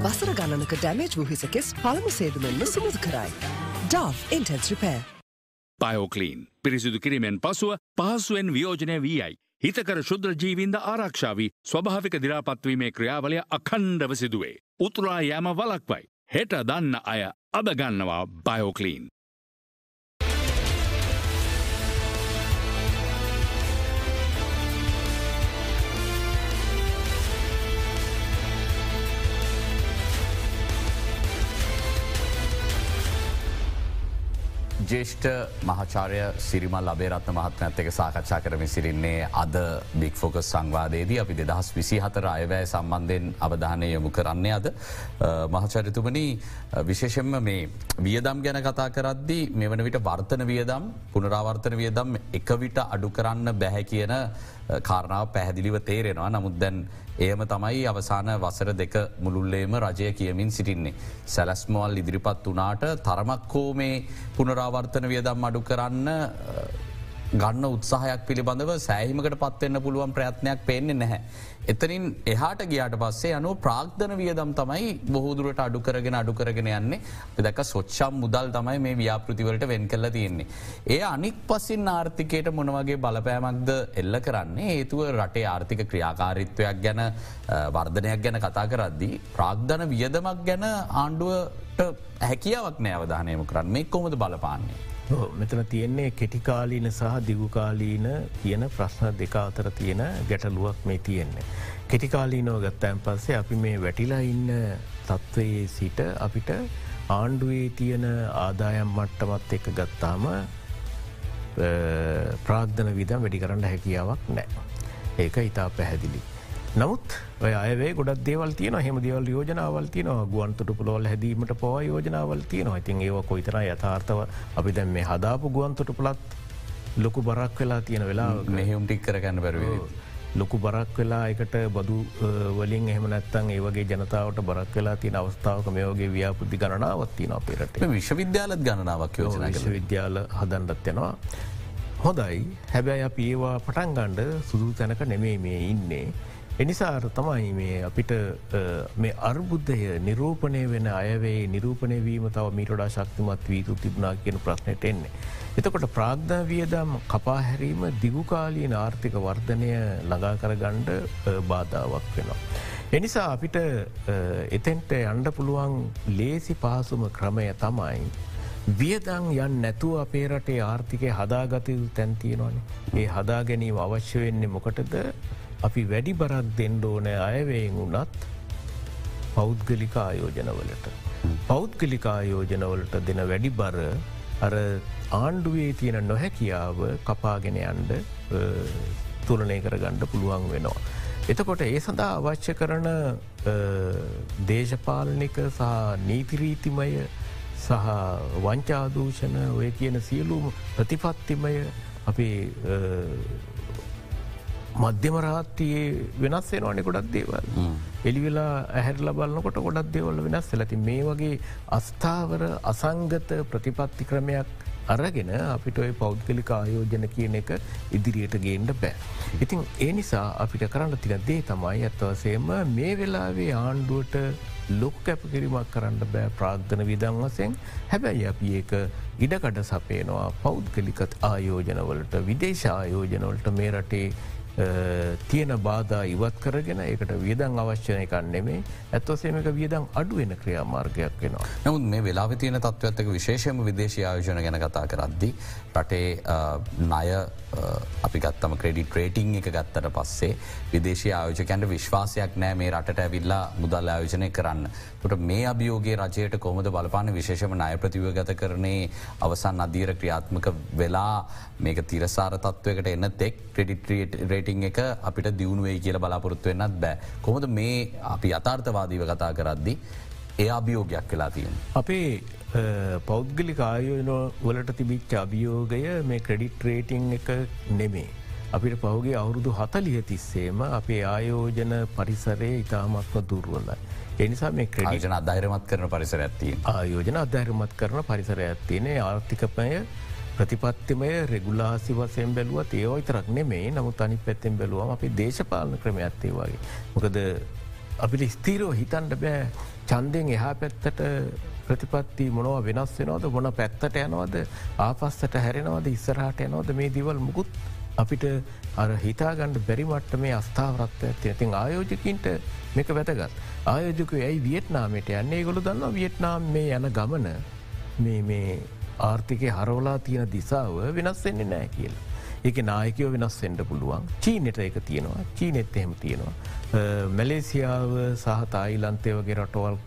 වසර ගණනක ඩැමේජ් වූ හිසකෙස් පළමු සේදුමෙන්ම සුමුදු කරයි. ඩව් ඉන්ටෙන්ස් රිපෑ. පයෝකලීන් පිරිසිදු කිරීමෙන් පසුව පහසුවෙන් වියෝජනය වී අයි. හිතකර ශුද්‍ර ජීවින්ද ආරක්ෂාවී ස්වභාවික දිරාපත්වීමේ ක්‍රියාවලය අකණ්ඩව සිදුවේ. උතුරා යෑම වලක්වයි. හෙට දන්න අය අදගන්නවා බයෝකලීන්. ජේෂ්ඨ මහාචාරය සිරිමල් අබේරත්න මහත්මඇත් එක සාකච්ඡා කරමි සිරින්නේ අද බික් ෆෝකස් සංවාදයේදී අපි දෙදහස් විසි හතර අයවැය සම්බන්ධයෙන් අවධානය යොමු කරන්නේ අද. මහචරිතුමනි විශේෂෙන්ම මේ වියදම් ගැන කතා කරද්දී මෙවන විට වර්තන වියදම් පුනරාවර්තන වියදම් එක විට අඩු කරන්න බැහැ කියන කාරණාව පැහැදිලිව තේරෙනවා නමුත් දැන් ඒම තමයි අවසාන වසර දෙක මුළුල්ලේම රජය කියමින් සිටින්නේ. සැලස්මවල් ඉදිරිපත් වනාට තරමක්කෝ මේ පුනරාවර්තන වියදම් අඩු කරන්න ගන්න උත්සාහයක් පිළිබඳව සෑහිමකට පත්වන්න පුළුවන් ප්‍රයත්නයක් පේන්නේ නැහැ. එතනින් එහාට ගියාට පස්සේ අනු ප්‍රාග්ධන වියදම් තමයි බොහෝදුරට අඩු කරගෙන අඩු කරගෙන යන්නේ දෙක සොච්චම් මුදල් තමයි මේ ව්‍යාපෘතිවලට වෙන් කල්ල තියෙන්නේ. ඒ අනික් පසින් ආර්ථිකයට මොනවගේ බලපෑමක්ද එල්ල කරන්නේ ඒතුව රටේ ආර්ථික ක්‍රියාකාරිත්වයක් ගැන වර්ධනයක් ගැන කතා කරද්දී ප්‍රාග්ධන වියදමක් ගැන ආණ්ඩුවට හැකියාවක් නෑවධානයම කරන්න මේ කොමද බලපාන්නේ. මෙතන තියෙන්නේ කෙටිකාලීන සහ දිගුකාලීන කියන ප්‍රශ්න දෙක අතර තියෙන ගැටලුවක් මේ තියෙන්නේ. කෙටිකාලීනෝ ගත්තෑන් පස්සේ අපි මේ වැටිලා ඉන්න තත්ත්වයේ සිට අපිට ආණ්ඩුවේ තියෙන ආදායම් මට්ටමත් එක ගත්තාම ප්‍රාග්ධන විදම් වැඩි කරන්න හැකියාවක් නෑ. ඒක ඉතා පැහැදිලි. නමුත් අයවේ ගොඩක් දේවල් තියන හෙම දේවල් යෝජනාවල් තියන ගුවන්තට පුළොල් හැදීමට පවා යෝජනාවල් තියන ඉතින් ඒව කොයිතර යථාර්ථව අපි දැන් මේ හදාපු ගුවන්තොට පුළත් ලොකු බරක් වෙලා තියෙන වෙලා මෙහෙුම් ටික් කරගන්න බැරවේ. ලොකු බරක් වෙලා එකට බදු වලින් එහම නැත්තන් ඒවගේ ජනතාවට බරක් වෙලා තින අවස්ථාවක මේෝගේ ව්‍යාපෘති ගණනාවත්තින අපිරට විශ්වවිද්‍යාලත් ගණනාවක් විශ්වවිද්‍යාල හදන්ඩත් යනවා. හොඳයි. හැබැයි අප ඒවා පටන් ගණ්ඩ සුදු තැනක නෙමේ මේ ඉන්නේ. එනිසාර තමයි මේ අපිට මේ අර්බුද්ධය නිරූපණය වෙන අයවේ නිරූපණය වීම තව මීටඩා ශක්තිමත් වීතු තිබුණා කියන ප්‍රශ්නයට එන්නේ. එතකොට ප්‍රාග්ධ වියදම් කපාහැරීම දිගුකාලීන ආර්ථික වර්ධනය ළඟා කරගණ්ඩ බාධාවක් වෙනවා. එනිසා අපිට එතෙන්ට අන්ඩ පුළුවන් ලේසි පහසුම ක්‍රමය තමයි. වියදං යන් නැතුව අපේ රටේ ආර්ථිකය හදාගතයුතු තැන්තියෙනවානේ ඒ හදා ගැනීම අවශ්‍ය වෙන්නේ මොකටද අපි වැඩි බරක් දෙන්ඩෝනෑ අයවයෙන් වුනත් පෞද්ගලික ආයෝජනවලට. පෞද්ගලික ආයෝජනවලට දෙන වැඩි බර අර ආණ්ඩුවේ තියෙන නොහැකියාව කපාගෙන අන්ඩ තුලනය කර ගණ්ඩ පුළුවන් වෙනවා. එතකොට ඒ සඳහා අවශ්‍ය කරන දේශපාලනික සහ නීතිරීතිමය සහ වංචාදූෂණ ඔය කියන සියලුම් ප්‍රතිපත්තිමය අපේ මධ්‍යමරාත්තියේ වෙනස් වෙනවානෙ ගොඩක් දේවල්. එලිවෙලා ඇහැර ලබලනකොට ගොඩක් දේවල් වෙනස් ලති මේ වගේ අස්ථාවර අසංගත ප්‍රතිපත්ති ක්‍රමයක් අරගෙන අපිට ඔය පෞද්ගලික ආයෝජන කියන එක ඉදිරියට ගේන්ඩ බෑ. ඉතින් ඒ නිසා අපිට කරන්න තින දේ තමයි ඇත්වසේම මේ වෙලාවේ ආණ්ඩුවට ලොක් කැපකිරීමක් කරන්න බෑ ප්‍රාග්ධන විදං වසෙන් හැබැයි අපි ඒක ඉඩකඩ සපේනවා පෞද්ගලිකත් ආයෝජනවලට විදේශ ආයෝජනවලට මේ රටේ තියෙන බාධා ඉවත් කරගෙන ඒකට වියදං අවශ්‍යය එකන් නෙමේ ඇත්වසේමක වියදං අඩුවෙන ක්‍රියාමාර්ගයක් වෙනවා. නමුත් මේ වෙලා තියන තත්වත්තක විශේෂම විදේශ ආයෝජන ගැන කතා කරද්දි. රටේ ණය අපි ගත්තම ක්‍රඩිට ට්‍රේටිං එක ගත්තට පස්සේ විදේශය ආයෝජකන්ට විශ්වාසයක් නෑ මේ රට ඇවිල්ලා මුදල් ආයෝජනය කරන්න. ට මේ අභියෝගේ රජයට කොමද බලපාන විශේෂම ණය ප්‍රතිව ගත කරනේ අවසන් අධීර ක්‍රියාත්මක වෙලා මේක තිරසාර තත්වකට එන්න තෙක් ක්‍රඩිට රේටිං එක අපිට දියුණුවේ කියල බලාපොරොත්තු වෙන්නත් බෑ. කොමද මේ අපි අතාර්ථවාදීව කතා කරද්දි ඒ අභියෝගයක් වෙලා තියෙන. අපේ පෞද්ගලික ආයෝන වලට තිබිච්ච අභියෝගය මේ ක්‍රඩිට් රේටිං එක නෙමේ. අපිට පහුගේ අවුරුදු හතලිය තිස්සේම අපේ ආයෝජන පරිසරය ඉතාමත්ම දුර්වලයි. එනිසා මේ ක්‍රඩිජන අධෛරමත් කරන පරිසර ඇත්තිය. ආයෝජන අධෛරමත් කරන පරිසර ඇත්තිනේ ආර්ථිකපය ප්‍රතිපත්තිමය රෙගුලාසි වසයෙන් බැලුවත් ඒ ඔයිතරක් නෙමේ නමුත් අනි පැත්තෙන් බැලුවම අපි දේශපාලන ක්‍රම ඇත්තේ වගේ. මොකද අපිට ස්තීරෝ හිතන්ඩ බෑ චන්දයෙන් එහා පැත්තට ප්‍රතිපත්ති මොනව වෙනස් වෙනවද මොන පැත්තට යනවද ආපස්සට හැරෙනවද ඉස්සරහට යනවද මේ දිවල් මුකුත් අපිට අර හිතාගණ්ඩ බැරිමට්ට මේ අස්ථාවරත්ව ඇති ඇතින් ආයෝජකින්ට මේක වැතගත්. ආයෝජක ඇයි වියට්නාමට යන්නේ ගොළු දන්න වියට්නාම් මේ යන ගමන මේ ආර්ථිකය හරවලා තියෙන දිසාව වෙනස් වෙන්නේ නෑ කියලා. ඒක නායකයෝ වෙනස් වෙන්ඩ පුළුවන් චීනට එක තියෙනවා චීනෙත් එහෙම තියෙනවා. මැලේසියාව සහ තායිලන්තය වගේ රටවල්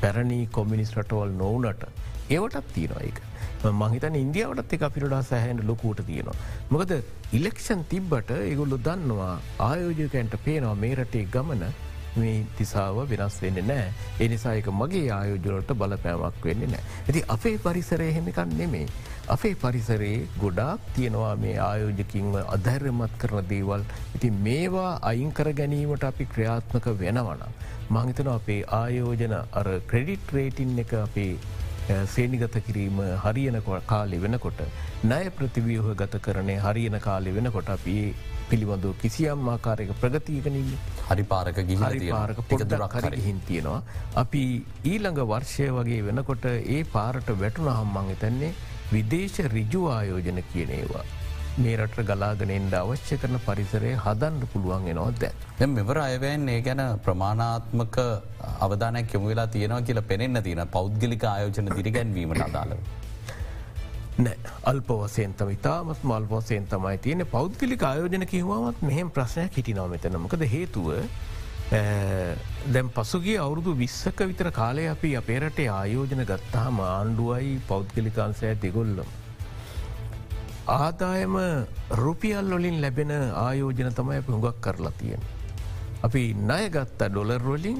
පැරණි කොමිනිස් රටවල් නොවනට ඒවටත් තියෙනවා එක. මහිතන ඉන්දියාවට එක අපිරඩා සැහැන්ට ලොකූට තියෙනවා. මොකද ඉලෙක්ෂන් තිබ්බට ඒගොල්ලු දන්නවා ආයෝජකයන්ට පේනවා මේ රටේ ගමන මේ තිසාව වෙනස් වෙන්න නෑ එනිසායක මගේ ආයෝජනට බලපෑමක් වෙන්න නෑ. ඇති අපේ පරිසරය හෙමිකන් නෙමේ. අපේ පරිසරයේ ගොඩාක් තියෙනවා මේ ආයෝජකින්ව අධෛර්යමත් කරන දේවල් ඉති මේවා අයිංකර ගැනීමට අපි ක්‍රියාත්මක වෙනවන. මංහිතන අපේ ආයෝජන අර ක්‍රෙඩිට් රේටින් එක අපේ සේනිගත කිරීම හරියන කාලෙ වෙනකොට නය ප්‍රතිවියහ ගත කරනය හරියන කාලෙ වෙනකොට අපි පිළිබඳව කිසියම් ආකාරයක ප්‍රගතියකනීම හරි පාරක ගිහරි පාරක පොඩ්ඩක් හරි හින්තියෙනවා. අපි ඊළඟ වර්ෂය වගේ වෙනකොට ඒ පාරට වැටුන හම්මං එතැන්නේ විදේශ රිජු ආයෝජන කියනේවා. මේ රට ගලාගෙනෙන්ට අවශ්‍ය කරන පරිසරය හදන්න පුළුවන් එනවා දැ. මෙවර අයවැන් ඒ ගැන ප්‍රමාණාත්මක අවධානයක් යොමු වෙලා තියෙනවා කියලා පෙනෙන්න්න තියෙන පෞද්ගලික ආයෝජන දිරිගැන්වීමට අදාළව. නෑ අල්පවසයෙන් තම ඉතාමත් මල්පවසයෙන් තමයි තියෙන පෞද්ගලික ආයෝජන කිවවාමත් මෙහෙම ප්‍රශ්නයක් හිටිනව මෙතනමකද හේතුව දැම් පසුගේ අවුරුදු විස්සක විතර කාලය අපි අපේරටේ ආයෝජන ගත්තාම ආණ්ඩුවයි පෞද්ගලිකාන්සය දෙගොල්ලම්. ආදායම රුපියල් වලින් ලැබෙන ආයෝජන තමයි අප හුඟක් කරලා තියෙන. අපි ණය ගත්තා ඩොලර්වලින්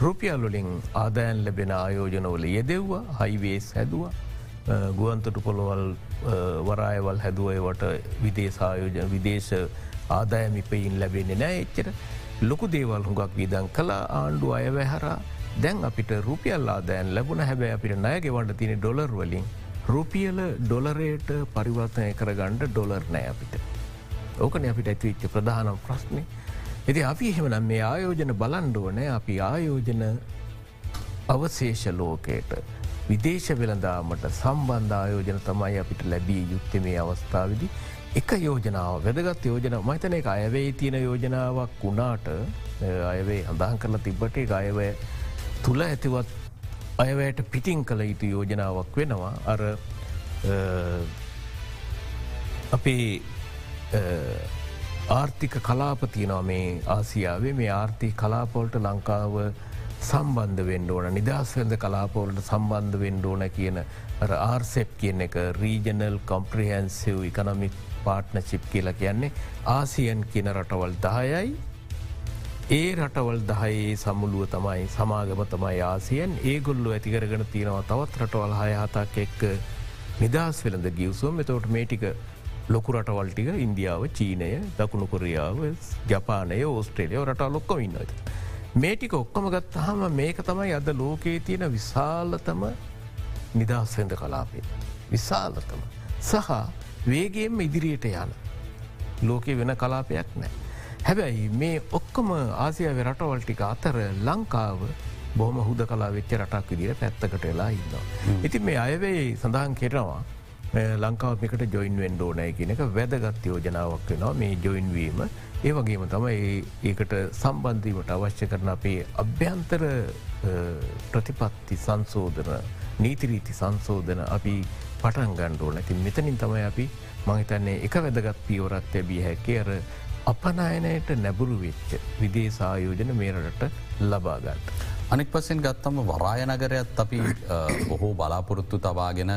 රුපියල් වලින් ආදායන් ලැබෙන ආයෝජනවල යෙදෙව්වා හයිවේස් හැදවා. ගුවන්තොටු පොළොවල් වරායවල් හැදුවයවට විදේශායෝජන විදේශ ආදායමිපයින් ලැබෙන්නේ නෑ එච්චර. ලොකු දේවල් හුඟක් විදන් කලා ආණ්ඩු අයවැහරා. දැන් අපිට රුපියල් ආදෑන් ලැබුණ. හැබැ අපිට නයගෙවන්ට තියෙන ඩොලර් වලින් රුපියල ඩොලරේට පරිවර්තනය කරගණ්ඩ ඩොලර් නෑ අපිට. ඕකන අපිට ඇතිවිච්ච ප්‍රධානම් ප්‍රශ්නය. ඇති අපි එහෙමනම් මේ ආයෝජන බලන්ඩුවනෑ අපි ආයෝජන අවශේෂ ලෝකයට විදේශ වෙළඳාමට සම්බන්ධ ආයෝජන තමයි අපිට ලැබිය යුත්තේ මේ අවස්ථාවදි. එක යෝජනාව වැදගත් යෝජන මහිතන එක අයවේ තියෙන යෝජනාවක් වුණාට අයවේ හඳහන් කරලා තිබ්බට අයවය තුළ ඇතිවත් අයවයට පිටිං කළ යුතු යෝජනාවක් වෙනවා. අර අපේ ආර්ථික කලාපතියනවා මේ ආසියාවේ. මේ ආර්ථික කලාපොල්ට ලංකාව සම්බන්ධ වෙන්ඩ ඕන නිදහස්වද කලාපවලට සම්බන්ධ වෙන්ඩ ඕන කියන ආර්සෙප් කියන එක රීජනල් කොම්ප්‍රහන්සිව් ඉකනමික් පාට්නචිප් කියලා කියන්නේ ආසියන් කියන රටවල් දහයයි ඒ රටවල් දහයේ සමුළුව තමයි සමාගම තමයි ආසියන් ඒගොල්ලු ඇතිකරගෙන තියෙනවා තවත් රටවල් හය හතක් එක්ක නිදහස් වෙළඳ ගියවසුවම් එතවට මේටික ලොකු රටවල්ටික ඉන්දියාව චීනය දකුණු කොරියාව ජපානය ඕස්ට්‍රේලියෝ රටා ලොක්කො ඉන්නද. මේටික ඔක්කොම ගත්තහම මේක තමයි අද ලෝකයේ තියෙන විශාලතම නිදහස්වෙන්ද කලාපේ. විශාලතම. සහ වේගේම ඉදිරියට යන. ලෝකෙ වෙන කලාපයක් නෑ. හැබැයි මේ ඔක්කොම ආසියාව රටවල්ටික අතර ලංකාව බොහම හුද කලා වෙච්ච රටක් විදිර පැත්තකට වෙලා ඉන්නවා. ඉතින් මේ අයවේ සඳහන් කෙරවා ලංකාවමිකට ජොයින් වෙන්ඩෝනෑ කියනක වැදගත් යෝජනාවක් වෙනවා. මේ ජොයින්වීම ඒ වගේම තමයි ඒකට සම්බන්ධීමට අවශ්‍ය කරන අපේ අභ්‍යන්තර ප්‍රතිපත්ති සංසෝධන නීතිරීති සංසෝධන අපි පටන් ගණ්ඩෝන ඇති මෙතනින් තමයි අපි මහිතන්නේ එක වැදගත් පියවරත් ඇබිය හැකේ අර අපනායනයට නැබුරු වෙච්ච විදේශායෝජන මේරට ලබාගන්න. අනෙක් පසෙන් ගත්තම වරාය නගරයත් අපි බොහෝ බලාපොරොත්තු තවාගෙන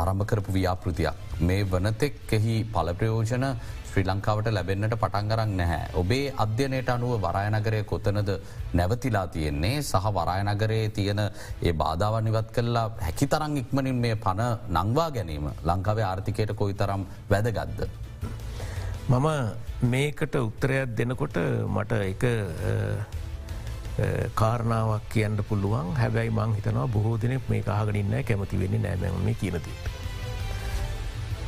ආරම්භකරපු ව්‍යාපෘතියක්. මේ වනතෙක් එහි පලප්‍රයෝජන ශ්‍රී ලංකාවට ලැබෙන්න්නට පටන්ගරක් නැහැ. ඔබේ අධ්‍යනයට අනුව වරායනගරය කොතනද නැවතිලා තියෙන්නේ සහ වරායනගරයේ තියෙන ඒ බාධාවන් නිවත් කරලා හැකි තරං ඉක්මනින් මේ පණ නංවා ගැනීම ලංකාවේ ආර්ථිකයට කොයි තරම් වැදගත්ද. මම මේකට උත්තරයක් දෙනකොට මට එක කාරණාවක් කියන්න පුළුවන් හැබැයි මං හිතනවා බොහෝ දෙනෙක් මේ කාගනින්න කැමති වෙන්නේ නෑමැම මේ කියනතිට.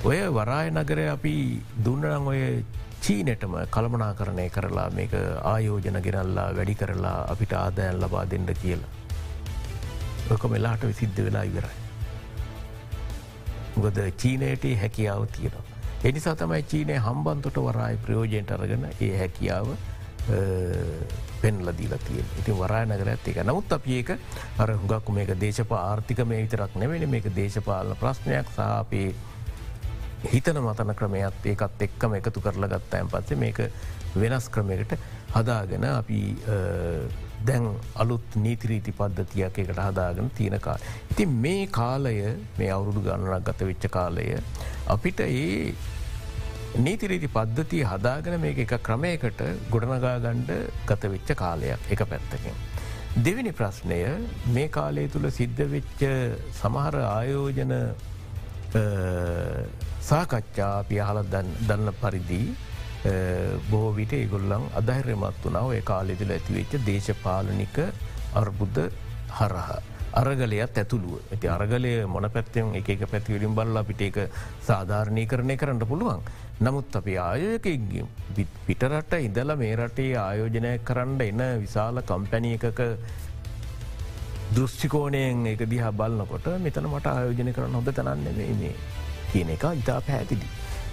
ඔය වරාය නගර අපි දුන්නනම් ඔය චීනටම කළමනා කරණය කරලා මේක ආයෝජන ගෙනල්ලා වැඩි කරලා අපිට ආදයන් ලබා දෙන්න කියලා. ඔක මෙලාට විසිද්ධ වෙලා ඉවරයි. ගොද චීනයට හැකියාව තියෙනවා. එනිසා තමයි චීනය හම්බන්තොට වරායි ප්‍රයෝජයට අරගෙන ඒ හැකියාව පෙන්ල දීලා තිය ඉතින් වරා නගර ඇත් එක නමුත් අප ඒක අර හුගක්කු මේක දේශප ආර්ථික මේ විතරක් නෙවෙන මේක දේශපාලන ප්‍රශ්නයක් සාපේ හිතන මතන ක්‍රමයත් ඒකත් එක්කම එකතු කරලා ගත්තයන් පත්සේ මේක වෙනස් ක්‍රමයකට හදාගෙන අපි දැන් අලුත් නීතිරීති පද්ධතියක් එකට හදාගෙන තියෙනකා. ඉතින් මේ කාලය මේ අවුරුදු ගණනක් ගත වෙච්ච කාලය අපිට ඒ නීතිරීති පද්ධතිය හදාගෙන මේ එක ක්‍රමයකට ගොඩනගාගණ්ඩ ගතවෙච්ච කාලයක් එක පැත්තකින්. දෙවිනි ප්‍රශ්නය මේ කාලය තුළ සිද්ධ වෙච්ච සමහර ආයෝජන සාකච්ඡා පියහල දන්න පරිදි බොහෝ විට ඒගොල්ලන් අධෛර්යමත් වනාව ඒ කාලෙදිල ඇතිවෙච්ච දේශපාලනික අර්බුද්ධ හරහා. අරගලයත් ඇතුළුව ඇති අරගලය මොන පැත්තෙන් එක පැතිවලින් බල්ලා පිට එක සාධාරණය කරණය කරන්න පුළුවන්. නමුත් අපි ආයෝක පිටරට ඉඳල මේ රටේ ආයෝජනය කරන්න එන්න විශාල කම්පැනිය එකක දෘෂ්ටිකෝනයෙන් එක දිහා බලන්නකොට මෙතන මට ආයෝජනය කරන්න හොඳ තනන්න මේ කියන එක ඉතා පැහැතිදි.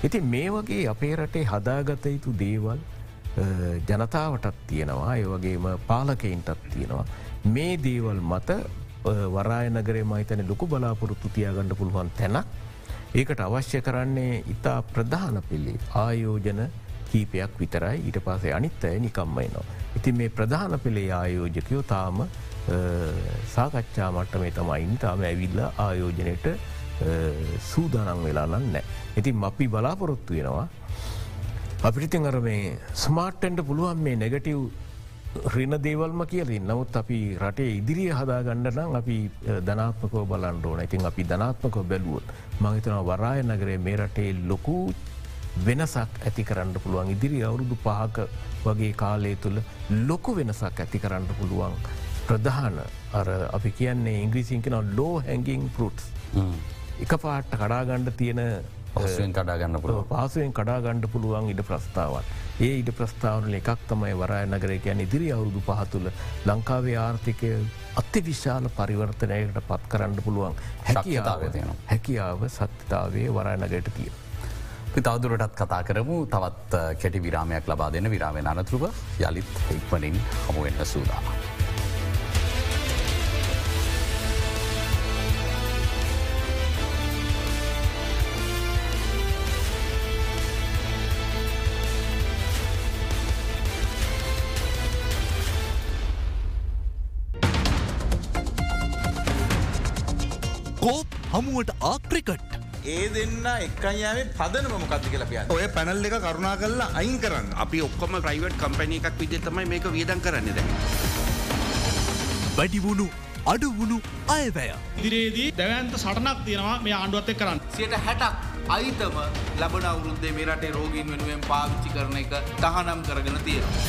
ඉති මේ වගේ අපේ රටේ හදාගත යුතු දේවල් ජනතාවටත් තියෙනවා ඒ වගේම පාලකයින්ටත් තියෙනවා. මේ දේවල් මත වරාය නගරේ මහිතන ලොකු බලාපොරොත්තු තියාගණඩ පුළුවන් තැනක් ඒකට අවශ්‍ය කරන්නේ ඉතා ප්‍රධාන පිල්ලි ආයෝජන කීපයක් විතරයි ඊට පසේ අනිත් අය නිකම්මයිනවා. ඉතින් මේ ප්‍රධාන පෙළේ ආයෝජකයෝ තාම සාකච්ඡා මට්ට මේ තමයින් තාම ඇවිල්ල ආයෝජනයට සූදානන් වෙලා නන්න. ඉතින් අපි බලාපොරොත්තු වෙනවා. අපිටිතින් අර මේ ස්මාර්ට්ටන්ට පුළුවන් මේ නෙගටව් රින දේවල්ම කියලින් නමුත් අපි රටේ ඉදිරිය හදා ගණඩනම් අපි ධනාත්මකෝ බලන්ඩෝන ඉතින් අපි ධනාත්මකෝ බැලුවොත් මහිතන වරාය නගරේ මේ රටේ ලොකු වෙනසක් ඇති කරන්න පුළුවන්. ඉදිරි අවුරුදු පහක වගේ කාලය තුළ ලොකු වෙනසක් ඇති කරන්න පුළුවන්. ප්‍රධාන අර අපි කියන්නේ ඉංග්‍රීසින් කෙන ලෝ හැඟින් පරුට්ස් එක පාට්ට කඩාගණ්ඩ තියෙන පසුවෙන් කඩාගන්න පුළුව පාසුවෙන් කඩාගණ්ඩ පුළුවන් ඉඩ ප්‍රස්ථාවන් ඒ ඉඩ ප්‍රස්ථාවනල එකක් තමයි වරය නගරයකයන් ඉදිරි අවුරුදු පහතුළ ලංකාවේ ආර්ථිකය අත්‍ය විශාල පරිවර්තනයකට පත් කරන්න පුළුවන් හැකියාව. හැකියාව සත්‍යතාවේ වරය නගයට තිය. තවදුරටත් කතා කරමු. තවත් කෙටි විරාමයක් ලබා දෙන විරාමෙන් අනතුරුව යළිත් එක්මනින් හමුවෙන්න සූදාම. හමුවට ආක්‍රිකට්. ඒ දෙන්න එක්කයියාවේ පදන මොකක්ද කියලා කියන්න. ඔය පැනල් එක කරුණා කරලා අයින් කරන්න. අපි ඔක්කොම ප්‍රයිවට් කම්පැනි එකක් විදිහට තමයි මේක වියදම් කරන්නේ දැන්. වැඩිවුණු අඩුවුණු අයවැය. ඉදිරියේදී දැවන්ත සටනක් තියෙනවා මේ ආණ්ඩුවත් එක් කරන්න. සියට හැටක් අයිතම ලබන අවුරුද්දේ මේ රටේ රෝගීන් වෙනුවෙන් පාවිච්චි කරන එක තහනම් කරගෙන තියෙනවා.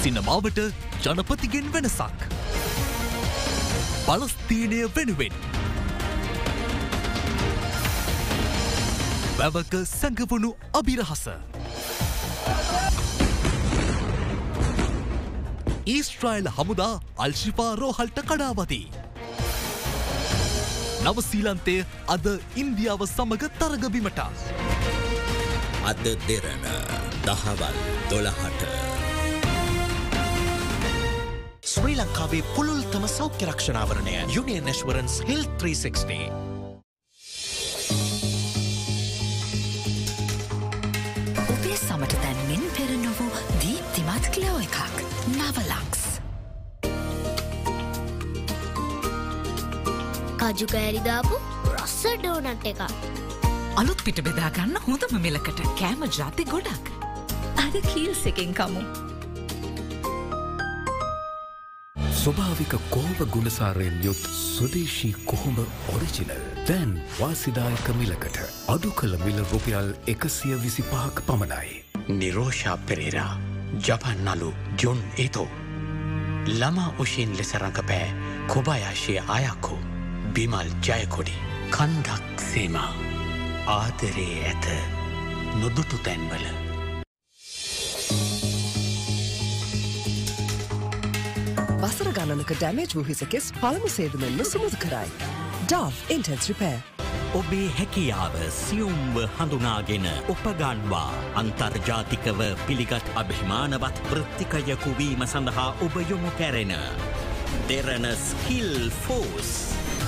සිනමාවට ජනපතිගෙන් වෙනසක්. පලස්තීනය වෙනුවෙන්. වැවක සැඟවුණු අභිරහස. ඊස්ට්‍රයිල් හමුදා අල්ශිපා රෝහල්ට කඩාවදී. නවසීලන්තය අද ඉන්දියාව සමග තරගබිමට. අද දෙරන දහවල් දොළහට. ශ්‍රී ලංකාවේ පුළුල්තම සෞඛ්‍ය රක්ෂණාවරණය යුනියන් නෙශ්වරන්ස් හිල් 360. කජු කෑරිදාපු රස්ස ඩෝනට් එක. අලුත් පිට බෙදාගන්න හොඳම මෙලකට කෑම ජාති ගොඩක්. අද කීල්ස එකෙන් කමු. ස්වභාවික කොහොම ගුණසාරයෙන් යුත් සුදේශී කොහොම ඔරිජිනල් දැන් වාසිදායක මිලකට අඩු කළ මිල රුපියල් එකසිය විසි පහක් පමණයි. නිරෝෂා පෙරේරා ජපන් නලු ජොන් ඒතෝ. ළමා උෂීන් ලෙස රඟපෑ කොබායාශය අයක්කු බිමල් ජයකොඩි කණ්ඩක් සේමා ආදරේ ඇත නොදුටු තැන්වල. වසර ගණනක ඩැමේජ් වූ හිසකෙස් පළමු සේදුමෙන්ම සුමුදු කරයි. Dove Intense Repair. ඔබේ හැකියාව සියුම්ව හඳුනාගෙන උපගන්වා අන්තර්ජාතිකව පිළිගත් අභිමානවත් වෘත්තිකයකු වීම සඳහා ඔබ යොමු කැරෙන. දෙරන ස්කිල් ෆෝස්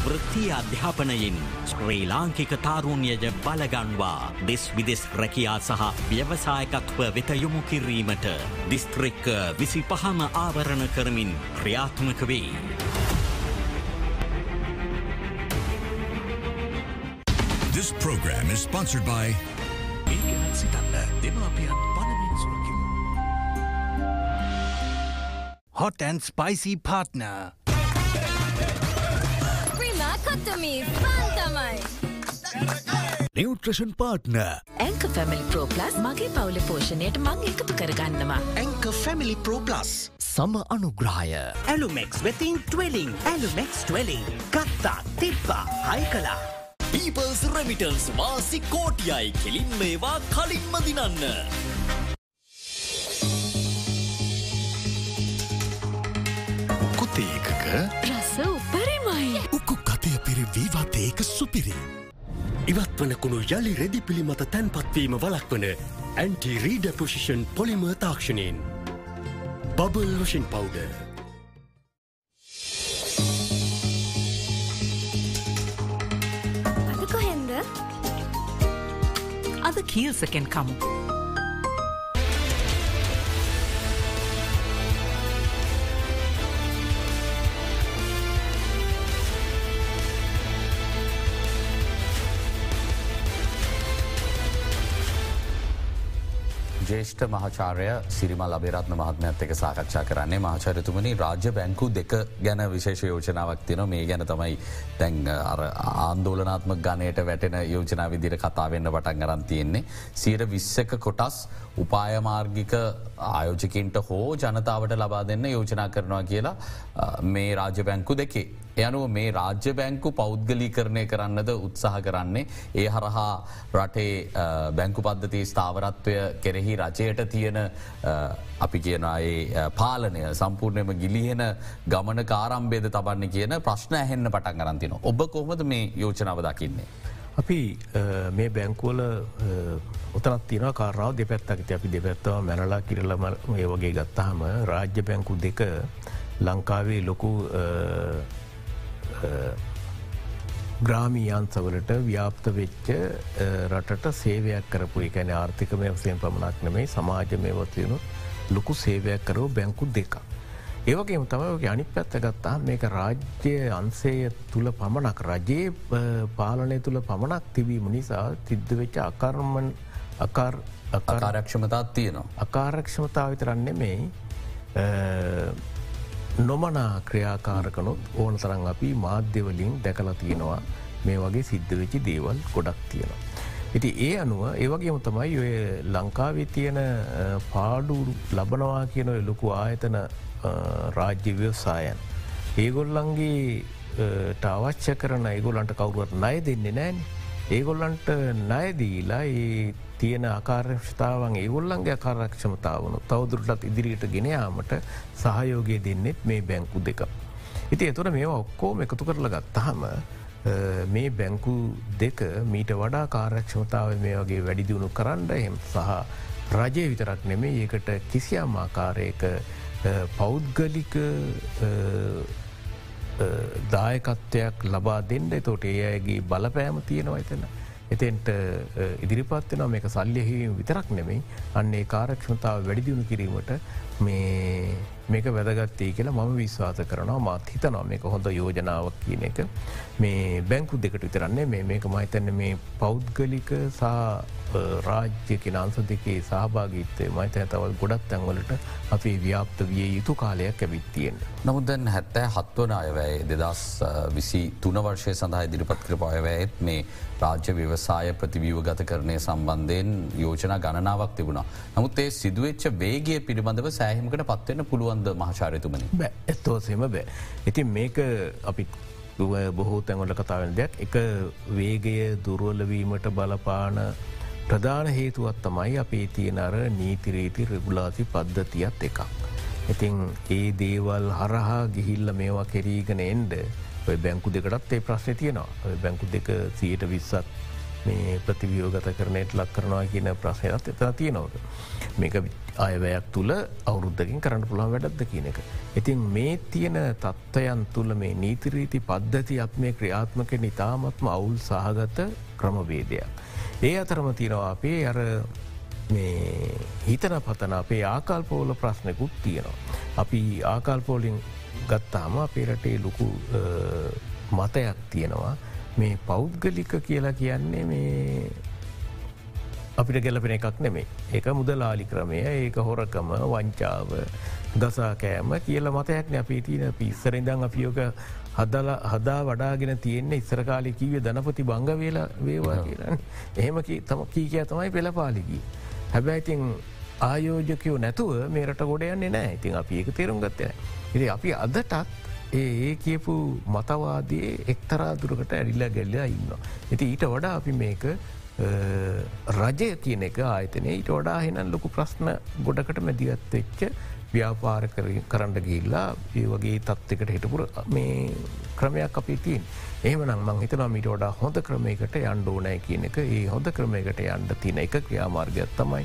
වෘත්තිය අධ්‍යාපනයෙන් ශ්‍රී ලාංකික තාරුණ්‍යජ බලගන්වා දෙස් විදෙස් රැකයා සහ ව්‍යවසායකත්ව වෙත යොමු කිරීමට දිස්ත්‍රික්ක විසි පහම ආවරණ කරමින් ක්‍රියාත්මක වේ. This program is sponsored by සිතන්න දෙමාපියන් පණමින් සුරකිමු. Hot and spicy partner. Nutrition partner ඇංක family pro plus මගේ පවුල පෝෂණයට මං එකතු කරගන්නවා. ඇංක ෆැමිලි ප්‍රෝප්ලස්. සම අනුග්‍රහය. ඇලුමෙක්ස් වෙතින් ට්වෙලිං ඇලුමෙක්ස් ට්වෙලිං ගත්තා තිබ්බා හයි කලා. පීපල්ස් රැමිටන්ස් වාසි කෝටියයි කෙලින් මේවා කලින්ම දිනන්න. කොතේකක සුපිරි. ඉවත් වනකුණු යළි රෙදි පිළිමත තැන්පත්වීම වලක්වන anti රීඩ position පොලිම තාක්ෂණයෙන්. Bubble lotion powder. අද කොහෙන්ද? අද කීල්සකෙන් කමු. ජේෂ්ඨ මහාචාරය සිරිමල් අබේරත්න මහත්මයත් එක සාකච්ඡා කරන්නේ මහාචරතුමනි රාජ්‍ය බැංකු දෙක ගැන විශේෂ යෝජනාවක් තින මේ ගැන තමයි තැන් ආන්දෝලනාත්ම ගණයට වැටෙන යෝජනා විදිර කතාවෙන්න පටන් ගරන් තියෙන්නේ. සීර විස්සක කොටස් උපායමාර්ගික ආයෝජකින්ට හෝ ජනතාවට ලබා දෙන්න යෝජනා කරනවා කියලා මේ රාජ්‍ය බැංකු දෙකේ. යනුව මේ රාජ්‍ය බැංකු පෞද්ගලීකරණය කරන්නද උත්සාහ කරන්නේ. ඒ හරහා රටේ බැංකු පද්ධති ස්ථාවරත්වය කෙරෙහි රජයට තියෙන අපි කියන ඒ පාලනය සම්පූර්ණයම ගිලිහෙන ගමන කාරම්බේද තබන්න කියන ප්‍රශ්න ඇහෙන්න පටන් ගරන්තින. ඔබ කොහොමද මේ යෝජනාව දකින්නේ. අපි මේ බැංකුවල උතනත් තින කාරාව දෙපැත්තකිත අපි දෙපැත්තව මැනලා කිරලම ඒ වගේ ගත්තහම රාජ්‍ය බැංකු දෙක ලංකාවේ ලොකු ග්‍රාමීයන්සවලට ව්‍යාප්ත වෙච්ච රටට සේවයක් කරපු එකැන ආර්ථිකමය වසයෙන් පමණක් නෙමේ සමාජමය වත්වයනු ලොකු සේවයක් කරව බැංකු දෙක. ඒවගේම තමයක අනි පැත්ත ගත්තා මේක රාජ්‍ය අන්සය තුළ පමණක් රජයේ පාලනය තුළ පමණක් තිබීම නිසා තිද්ද වෙච්ච අකර්මන් අකාර් අකාරක්ෂමතාත් තියෙනවා. අකාරක්ෂමතාව විතරන්නේ මේ නොමනා ක්‍රියාකාරකනොත් ඕන තරන් අපි මාධ්‍යවලින් දැකලා තියෙනවා මේ වගේ සිද්ධ වෙච්චි දේවල් ගොඩක් තියෙනවා. ඉති ඒ අනුව ඒවගේම තමයි ඔය ලංකාවේ තියෙන පාඩු ලබනවා කියන ලොකු ආයතන රාජ්‍ය ව්‍යවසායන්. ඒගොල්ලන්ගේ ටාවච්ච කරන ඒගොල්ලන්ට කවරුවත් නය දෙන්නේ නෑන්. ඒගොල්ලන්ට නයදීලා ඒ තියෙන ආකාරක්ෂතාවන් ඒගොල්ලන්ගේ අකාරක්ෂමතාවනු තවදුරටත් ඉදිරියට ගෙනයාමට සහයෝගය දෙන්නෙත් මේ බැංකු දෙක. ඉති එතුර මේ ඔක්කෝම එකතු කරල ගත්තහම මේ බැංකු දෙක මීට වඩා කාරක්ෂමතාව මේ වගේ වැඩිදියුණු කරන්න එම් සහ රජය විතරක් නෙමේ ඒකට කිසියම් ආකාරයක පෞද්ගලික දායකත්වයක් ලබා දෙන්න තොට ඒ අයගේ බලපෑම තියෙනවා එතන. එතෙන්ට ඉදිරිපත්වන මේක සල්ලියහිම විතරක් නෙමෙයි. අන්නේ කාරක්ෂමතාව වැඩිදිුණු කිරීමට මේ මේක වැදගත්තේ කියලා මම විශ්වාස කරනවා මාත් හිතනවා මේක හොඳ යෝජනාවක් කියන එක මේ බැංකු දෙකට විතරන්නේ මේ මේක මහිතන්න මේ පෞද්ගලික සහ රාජ්‍ය කෙනන්ස දෙකේ සහභාගීත්තය මහිත ඇතවල් ගොඩත් තැන්වලට අපේ ව්‍යාප්ත විය යුතු කාලයක් ඇවිත්තියෙන්. නමුදැන් හැත්තෑ හත්වන අයවැයි දෙදස් විසි තුන වර්ෂය සඳහා ඉදිරිපත් කර පයවැයත් මේ රාජ්‍ය ව්‍යවසාය ප්‍රතිවීව ගත කරණය සම්බන්ධයෙන් යෝජනා ගණනාවක් තිබුණා. නමුත් ඒ සිදුවච්ච වේගේ පිළිබඳව සෑහිමකට පත්වන්න පුළුවන්ද මහාචාරයතුමනි බෑ ඇත්තෝසෙම බෑ. ඉතින් මේක අපි බොහෝ තැන්වල කතාවෙන දෙයක් එක වේගය දුරුවලවීමට බලපාන ප්‍රධාන හේතුවත් තමයි අපේ තියෙන අර නීතිරීති රෙගුලාසි පද්ධතියත් එකක්. ඉතිං ඒ දේවල් හරහා ගිහිල්ල මේවා කෙරීගෙන එන්ඩ බැංකු දෙකටත් ඒ ප්‍රශ්න තියෙනවා බැංකු දෙක සියට විස්සත් මේ ප්‍රතිවියෝගත කරනයට ලක් කරනවා කියන ප්‍රශ්නයත් එතන තියෙනවද. මේක අයවැයක් තුළ අවුරුද්ධකින් කරන්න පුළන් වැඩක්ද කියන එක. ඉතින් මේ තියෙන තත්ත්වයන් තුළ මේ නීතිරීති පද්ධතියක් මේ ක්‍රියාත්මක නිතාමත්ම අවුල් සහගත ක්‍රමවේදයක්. ඒ අතරම තියෙනවා අපේ අර හිතන පතන අපේ ආකල්පෝල ප්‍රශ්නකුත් තියෙනවා. අපි ආකල්පෝලින් ගත්තාම අපේ රටේ ලොකු මතයක් තියෙනවා මේ පෞද්ගලික කියලා කියන්නේ මේ අපිට ගැලපෙන එකක් නෙමේ ඒක මුදලාලි ක්‍රමය ඒක හොරකම වංචාව ගසා කෑම කියල මතයක්න අපි තියන පිස්සරඉදං අපියෝක හදල හදා වඩාගෙන තියෙන්නේ ඉස්සරකාලි කීව ධනපති බංග වේලා වේවා කියලන්න එහෙම තම කීකය තමයි පෙළපාලිකි. හැබැයිතින් ආයෝජකයෝ නැතුව මේරට ගොඩ යන්නේ නෑ ඉතින් අපි ඒක තේරුම් ගත්තන. ඉති අපි අදටත් ඒ කියපු මතවාදයේ එක්තරා දුරකට ඇරිල්ල ගැල්ලයා ඉන්න. ඇති ඊට වඩා අපි මේක රජය කියන එක ආයතනය. ඊට වඩා හෙනන් ලොකු ප්‍රශ්න ගොඩකට මැදිගත් වෙච්ච ව්‍යාපාර කරන්න ගිල්ලා ඒ වගේ තත්වකට හිටපුර මේ ක්‍රමයක් අපි තින් එහම නං හිතන මිට ොඩා හොඳ ක්‍රමයකට අන්්ඩෝනෑ කියන එක. ඒ හොඳ ක්‍රමයකට අන්ඩ තින එක ක්‍රියාමාර්ගයක් තමයි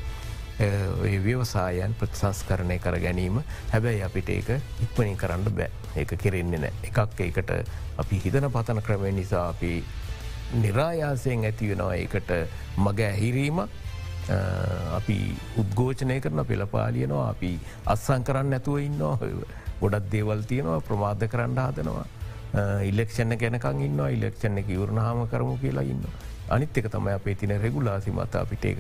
ව්‍යවසායන් ප්‍රතිසංස් කරණය කර ගැනීම. හැබැයි අපිට ඒක ඉක්මනින් කරන්න බෑ. ඒක කෙරෙන්නේ නෑ. එකක් ඒකට අපි හිතන පතන ක්‍රමය නිසා අපි නිරායාසයෙන් ඇතිවෙනවා ඒකට මග ඇහිරීමක් අපි උද්ගෝචනය කරන පෙළපාලියනවා අපි අත්සං කරන්න ඇතුව ඉන්නවා ගොඩත් දේවල් තියෙනවා ප්‍රමාධ කරන්න හදනවා ඉල්ලෙක්ෂණ ගැනකං ඉන්න ඉල්ලෙක්ෂණ එක වරණහම කරමු කියලා ඉන්න. අනිත් එක තමයි අපේ තින රෙගුලාසි මත අපිට ඒක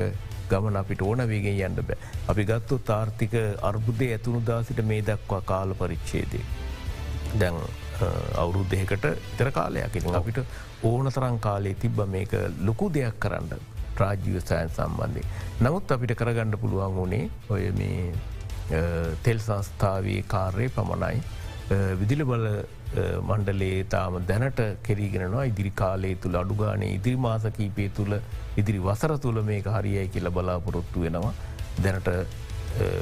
ගමන අපිට ඕන වේගෙන් යන්න බෑ. අපි ගත්තු තාර්ථික අර්බුදය ඇතුුණු දාසිට මේ දක්වා කාල පරිච්චේදේ. දැන් අවුරුද්ධයකට තර කාලයක් අපිට ඕන තරං කාලේ තිබ්බ මේක ලොකු දෙයක් කරන්න රාජ්‍යවසායන් සම්බන්ධය. නමුත් අපිට කරගණ්ඩ පුළුවන් වුණේ ඔය මේ තෙල් සංස්ථාවේ කාර්ය පමණයි. විදිල බල මණ්ඩලේ තාම දැනට කෙරීගෙනවා ඉදිරි කාලේ තුළ අඩුගානේ ඉදිරි මාසකීපේ තුළ ඉදිරි වසර තුළ මේ හරියයි කියල බලාපොරොත්තු වෙනවා දැනට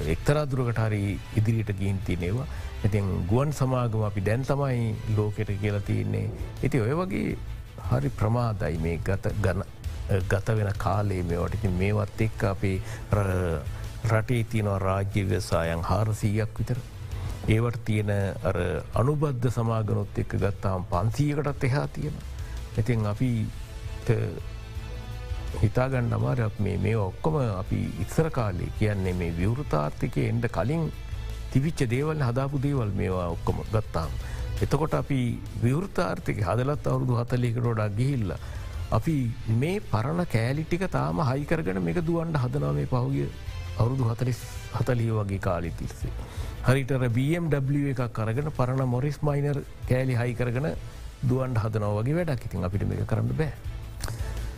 එක්තරා දුරකට හරි ඉදිරියට ගීන්තිනේවා ඉතින් ගුවන් සමාගම අපි දැන් තමයි ලෝකෙට කියලා තියන්නේ ඇති ඔය වගේ හරි ප්‍රමාදයි මේ ගත ගන ගත වෙන කාලේ මේවට ඉතින් මේවත් එක් අපේ රටේ තියනවා රාජ්‍ය ව්‍යසායන් හාරසීයක් විතර. ඒවට තියෙන අනුබද්ධ සමාගනොත් එක්ක ගත්තාම් පන්සීකටත් එහා තියෙන. ඉතින් අපි හිතාගන්න අමාරක් මේ මේ ඔක්කොම අපි ඉක්සර කාලේ කියන්නේ මේ විවෘතාර්ථිකය එන්ඩ කලින් තිවිච්ච දේවල් හදාපු දේවල් මේවා ඔක්කොම ගත්තාම්. එතකොට අපි විවෘතාර්ථක හදලත් අවුරුදු හතලිකරෝඩක් ගිහිල්ල. අපි මේ පරණ කෑලිටික තාම හයිකරගෙන මේක දුවන්ට හදනා මේ පහුගිය අවුරුදු හතලිස් හතලිය වගේ කාලි තිස්සේ. හරිටර BMW එකක් කරගෙන පරණ මොරිස් මයිනර් කෑලි හයි කරගෙන දුවන්ට හදනව වගේ වැඩක් ඉතින් අපිට මේ කරන්න බෑ.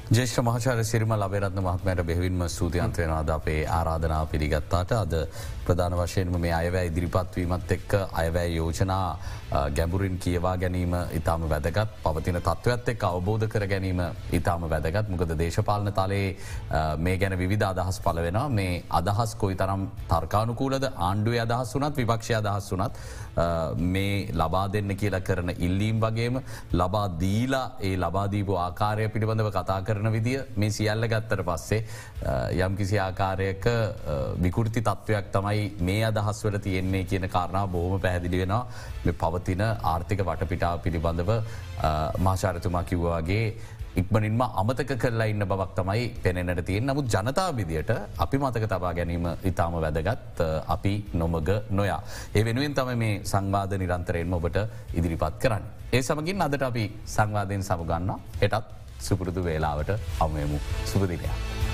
ජේෂ්ඨ මහචාර සිරිම ලබේරත්න මහත්මයට බෙවින්ම සූතියන්තයනවාද අපේ ආරාධනා පිළිගත්තාට අද ප්‍රධාන වශයෙන්ම මේ අයවැ ඉදිරිපත්වීමත් එක්ක අයවැෑ යෝජනා ගැඹුරින් කියවා ගැනීම ඉතාම වැදගත්. පවතින තත්ත්වත් එක් අවබෝධ කර ගැනීම ඉතාම වැදගත්. මොකද දේශපාලන තලයේ මේ ගැන විධ අදහස් පල වෙන මේ අදහස් කොයි තරම් තර්කානුකූලද ආණ්ඩුව අදහස් වනත් විපක්ෂ අදහස් වනත් මේ ලබා දෙන්න කියලා කරන ඉල්ලීම් වගේම ලබා දීලා ඒ ලබාදීපු ආකාරය පිළිබඳව කතා කරන විදිිය මේ සියල්ල ගත්තර පස්සේ යම් කිසි ආකාරයක විකෘති තත්ත්වයක් තමයි මේ අදහස්වල තියෙන්නේ කියන කාරණා බොහොම පැහැදිලි වෙනවා මෙ පවතින ආර්ථික වටපිටාව පිළිබඳව මාශාරතුමා කිව්වාගේ ඉක්මනින්ම අමතක කරලා ඉන්න බවක් තමයි පෙනෙනට තියෙන් නමුත් ජනතා විදියට අපි මතක තබා ගැනීම ඉතාම වැදගත් අපි නොමග නොයා. ඒ වෙනුවෙන් තම මේ සංවාධ නිරන්තරයෙන් ඔබට ඉදිරිපත් කරන්න. ඒ සමගින් අදට අපි සංවාධයෙන් සමගන්න හෙටත් සුපුරුදු වේලාවට අමයමු සුපදිනයක්.